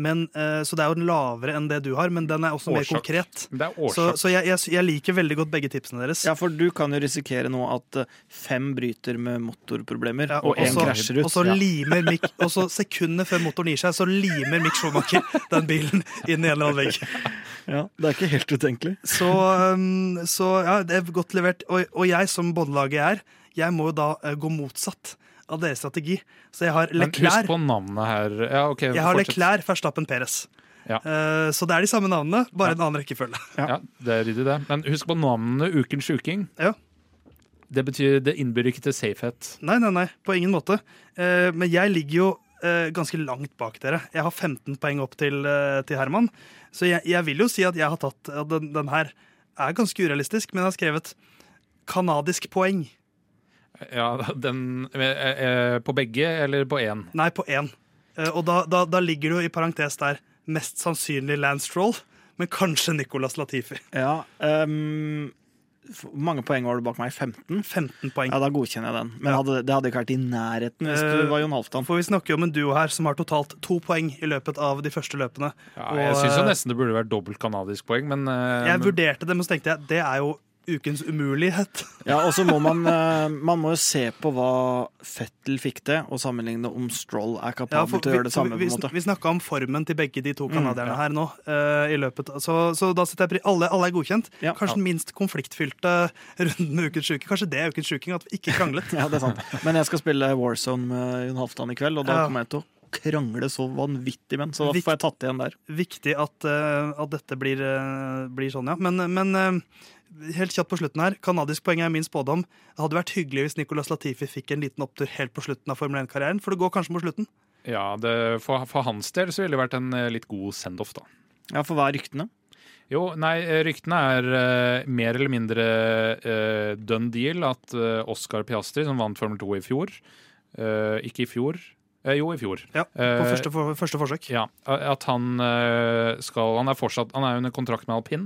Men, eh, så det er jo den lavere enn det du har, men den er også mer konkret. Det er Så, årsak. så jeg, jeg, jeg liker veldig godt begge tipsene deres. Ja, for du kan jo risikere nå at eh, fem bryter med motorproblemer, Ja, og én krasjer ut. Og så Ja. limer Mick, og så sekundet før motoren gir seg, så limer Mick Schumacher den bilen inn i en eller annen vegg. Ja, det er ikke helt utenkelig. Så, um, så ja, det er godt levert. Og, og jeg som båndlaget er, jeg må jo da eh, gå motsatt av deres strategi. Så jeg har Men husk på navnet her. Ja, okay, jeg har fortsett. Leclerc Verstappen Perez. Ja. Eh, så det er de samme navnene, bare en annen rekkefølge. Ja, det er ryddig, det. Men husk på navnene Ukens sjuking. Ja. Det betyr det innbyr ikke til safehet. Nei, nei, nei, på ingen måte. Eh, men jeg ligger jo eh, ganske langt bak dere. Jeg har 15 poeng opp til, til Herman. Så jeg, jeg vil jo si at jeg har tatt at den, den her er ganske urealistisk, men jeg har skrevet kanadisk poeng. Ja, den eh, eh, På begge, eller på én? Nei, på én. Eh, og da, da, da ligger det jo i parentes der mest sannsynlig Lance Stroll, men kanskje Nicolas Latifi. Ja, ehm, Hvor mange poeng var det bak meg? 15? 15 poeng. Ja, Da godkjenner jeg den. Men hadde, det hadde ikke vært i nærheten hvis Eh, du var Jon Halvdan. For vi snakker jo om en duo her som har totalt to poeng i løpet av de første løpene. Ja, Og, jeg syns jo eh, nesten det burde vært dobbelt kanadisk poeng, men eh, Jeg men- vurderte det, men så tenkte jeg det er jo ukens umulighet. Ja, og så må man, eh, man må jo se på hva Fettel fikk til, og sammenligne om Stroll er Ja, kapabel for til å gjøre det samme. på vi, en måte. vi snakka om formen til begge de to Mm, ja. her nå. Uh, i løpet Så, så da setter jeg pris alle, alle er godkjent. Ja. Kanskje den minst konfliktfylte runden med Ukens sjuke. Kanskje det er Ukens sjuking, at vi ikke kranglet. Ja, det er sant. Men jeg skal spille Warzone med Jon Halvdan i kveld, og da Ja. kommer jeg til å krangle så vanvittig med så da får jeg tatt igjen der. Viktig at, uh, at dette blir, uh, blir sånn, ja. Men, men helt kjapt på slutten her. Kanadisk poeng er min spådom. Det hadde vært hyggelig hvis Nicolas Latifi fikk en liten opptur helt på slutten av Formel 1-karrieren, for det går kanskje mot slutten. ja, det, for, for hans del så ville det vært en eh, litt god send-off, da. Ja, for hva er ryktene? Jo, nei, eh, ryktene er uh, mer eller mindre uh, done deal at uh, Oscar Piastri, som vant Formel 2 i fjor eh, Ikke i fjor, jo, i fjor. Ja, På første, for, første forsøk. Ja, at han skal Han er fortsatt Han er under kontrakt med alpin.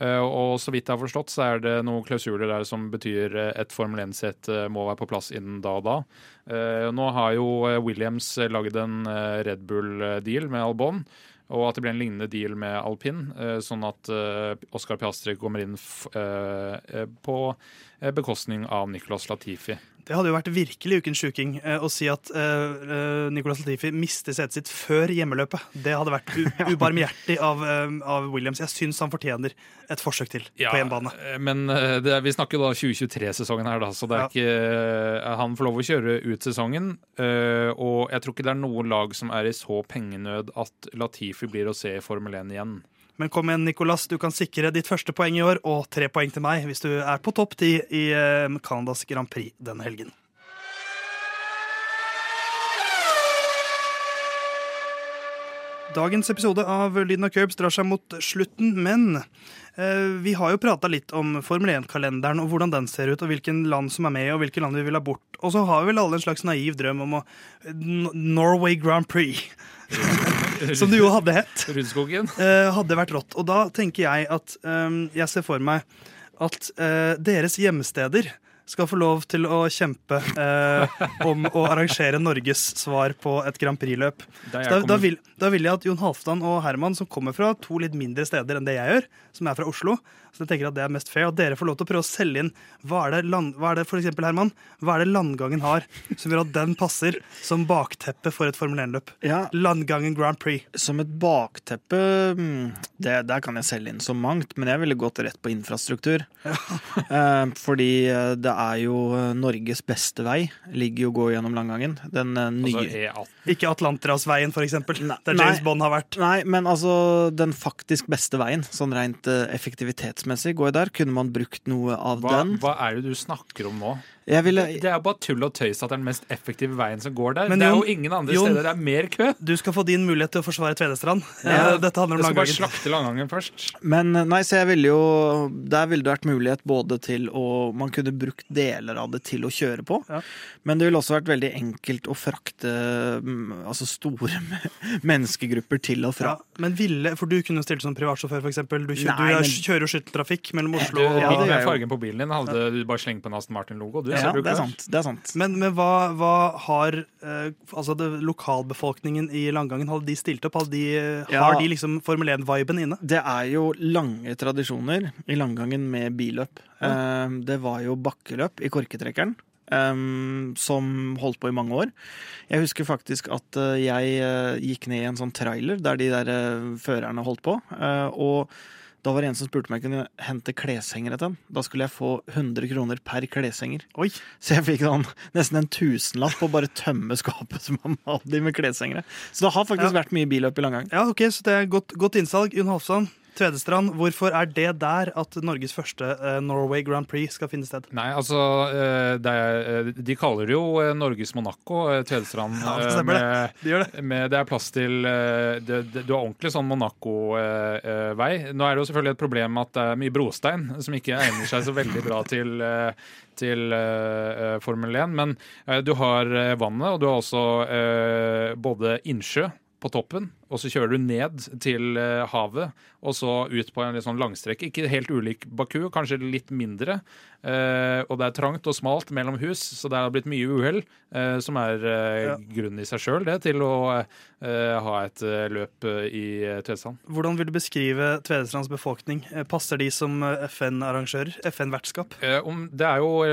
Eh, og så vidt jeg har forstått, så er det noen klausuler der som betyr eh, et Formel 1-sett eh, må være på plass innen da og da. Nå har jo Williams lagd en Red Bull-deal med Albon. Og at det blir en lignende deal med alpin, sånn at Oskar Piastri kommer inn på bekostning av Nicolas Latifi. Det hadde jo vært virkelig ukens sjuking eh, å si at uh, Nicolas Latifi mister setet sitt før hjemmeløpet. Det hadde vært ubarmhjertig av, eh, av Williams. Jeg syns han fortjener et forsøk til på hjemmebane. Men det, vi snakker da 2023-sesongen her, da, så det er Ja. ikke Han får lov å kjøre ut sesongen. og jeg tror ikke det er noe lag som er i så pengenød at Latifi blir å se i Formel 1 igjen. Men kom igjen, Nicolas. Du kan sikre ditt første poeng i år, og tre poeng til meg hvis du er på topp ti i eh, Canadas Grand Prix denne helgen. Dagens episode av Lyden av Curbs drar seg mot slutten, men eh, vi har jo prata litt om Formel 1-kalenderen og hvordan den ser ut, og hvilken land som er med, og hvilke land vi vil ha bort. Og så har vi vel alle en slags naiv drøm om å N- Norway Grand Prix. Som det jo hadde hett, eh, hadde vært rått. Og da tenker jeg at um, jeg ser for meg at uh, deres hjemsteder skal få lov til å kjempe eh, om å arrangere Norges svar på et Grand Prix-løp. Da, da, vil, da vil jeg at Jon Halvdan og Herman, som kommer fra to litt mindre steder enn det jeg gjør, som er fra Oslo, så jeg tenker at det er mest fair, at dere får lov til å prøve å selge inn hva er det, land, hva er det for eksempel, Herman, hva er det landgangen har som gjør at den passer som bakteppe for et Formel 1-løp? Ja, Landgangen Grand Prix. Som et bakteppe mm, det, Der kan jeg selge inn så mangt, men jeg ville gått rett på infrastruktur. eh, fordi eh, det er jo eh, Norges beste vei. Ligger jo å gå gjennom langgangen. Den nye Altså Ikke Atlanterhavsveien, for eksempel, Nei, der James nei. Bond har vært. Nei, men altså den faktisk beste veien, sånn rent eh, effektivitetsmessig, går der. Kunne man brukt noe av Hva, den? hva er det du snakker om nå? Jeg ville Det er jo bare tull og tøys at det er den mest effektive veien som går der. Men det er jo ingen andre Jon- steder det er mer kø. Du skal få din mulighet til å forsvare Tvedestrand. Ja, Eh, Dette handler om Du skal bare slakte Langangen først. Men nei, så jeg ville jo Der ville det vært mulighet både til å Man kunne brukt deler av det til å kjøre på. Ja. Men det ville også vært veldig enkelt å frakte mm, altså store menneskegrupper til og fra. Ja, men ville, for du kunne stilt som privatsjåfør, for eksempel. Du, kjø, Nei, du men- kjører skytteltrafikk mellom Oslo og Ja, det med fargen på bilen din hadde du bare slengt på en Aston Martin-logo. Ja, det er sant. Det er sant. Men, men hva, hva har eh, altså det, lokalbefolkningen i Langangen Hadde de stilt opp? Hadde de, Ja. Har de liksom Formel 1-viben inne? Det er jo lange tradisjoner i langgangen med billøp. Eh, Det var jo bakkeløp i korketrekkeren. Um, som holdt på i mange år. Jeg husker faktisk at uh, jeg eh, gikk ned i en sånn trailer der de der uh, førerne holdt på. og da var det en som spurte om jeg kunne hente kleshengere til den. Da skulle jeg få 100 kroner per kleshenger. Oi, Så jeg fikk sånn, nesten en tusenlapp på å bare tømme skapet som han hadde med kleshengere. Så det har faktisk Ja. vært mye billøp i langgang. ja, ok, så det er godt, godt innsalg. Jon Halvdan, Tvedestrand, hvorfor er det der at Norges første eh, Norway Grand Prix skal finne sted? Nei, altså eh, det er, eh, De kaller det jo Norges Monaco, Tvedestrand. Ja, det stemmer det. De gjør det. med, det er plass til det, det, Du har ordentlig sånn Monaco-vei. Nå er det jo selvfølgelig et problem at det er mye brostein, som ikke egner seg så veldig bra til, til uh, Formel 1. Men uh, du har vannet, og du har også uh, både innsjø på toppen, og så kjører du ned til eh, havet, og så ut på en litt sånn langstrekk. Ikke helt ulik Baku, kanskje litt mindre. Eh, og det er trangt og smalt mellom hus, så det har blitt mye uhell, eh, som er Ja. grunnen i seg sjøl til å eh, ha et løp i Tvedestrand. Hvordan vil du beskrive Tvedestrands befolkning? Passer de som FN-arrangører? FN-vertskap? Eh, det er jo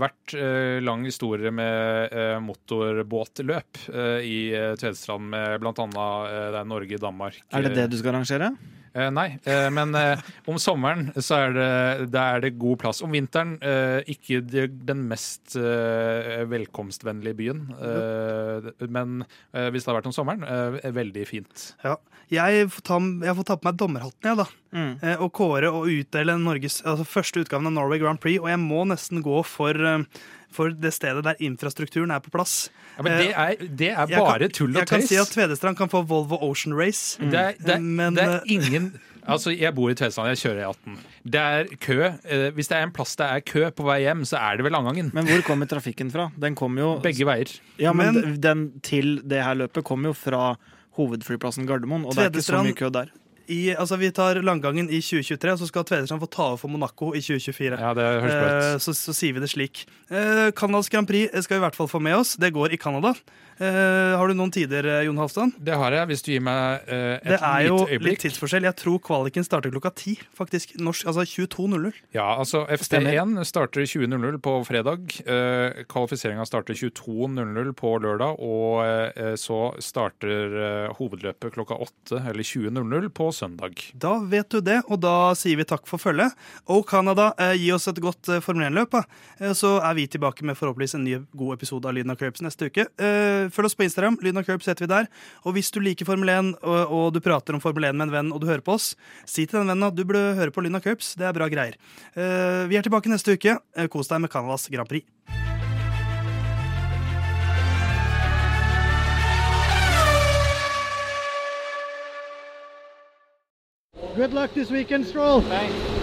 vært lang historie med motorbåtløp i Tvedestrand, med bl.a. Uh, det er Norge, Danmark Er det det du skal arrangere? Eh, nei, eh, men eh, om sommeren så er det, er det god plass. Om vinteren eh, ikke det, den mest eh, velkomstvennlige byen. Eh, men eh, hvis det har vært om sommeren, eh, veldig fint. Ja. Jeg får, ta, jeg får ta på meg dommerhatten, jeg, da. Mm. eh, og kåre og utdele Norges altså første utgaven av Norway Grand Prix. Og jeg må nesten gå for, eh, for det stedet der infrastrukturen er på plass. Ja, men det er, det er bare kan, tull og Jeg kan si at Tvedestrand kan få Volvo Ocean Race. Det er, det, er, Men, det er eh, ingen Altså, Jeg bor i Tvedestrand, jeg kjører E18. Det er kø. Eh, Hvis det er en plass det er kø på vei hjem, så er det ved Langangen. Men hvor kommer trafikken fra? Den kommer jo Begge veier. Ja, men, Men- den til det her løpet kommer jo fra hovedflyplassen Gardermoen, og det er ikke så mye kø der. I, altså, vi tar Langgangen i 2023, og så skal Tvedestrand få ta over for Monaco i 2024. Ja, det høres bra Eh, ut. så, så sier vi det slik. Eh, Canadas Grand Prix skal vi i hvert fall få med oss. Det går i Canada. Eh, har du noen tider, eh, Jon Halvdan? Det har jeg, hvis du gir meg uh, et Det er jo øyeblikk. litt tidsforskjell. Jeg tror kvaliken starter klokka ti. faktisk. Norsk, altså 22.00. Ja, altså FT1 starter 20.00 på fredag. Uh, Kvalifiseringa starter 22.00 på lørdag. Og uh, så starter hovedløpet klokka 8 eller 20.00 på søndag. Da vet du det, og da sier vi takk for følget. Og Canada, gi oss et godt uh, Formel 1-løp, da. Eh, så er vi tilbake med forhåpentligvis en ny god episode av Lyden av Curbs neste uke. Eh, følg oss på Instagram. Lyden av Curbs heter vi der. Og hvis du liker Formel 1, og, og du prater om Formel 1 med en venn, og du hører på oss, si til den vennen at du burde høre på Lyden av Curbs. Det er bra greier. Uh, vi er tilbake neste uke. Eh, kos deg med Canadas Grand Prix. Good luck this weekend, Stroll. Thanks.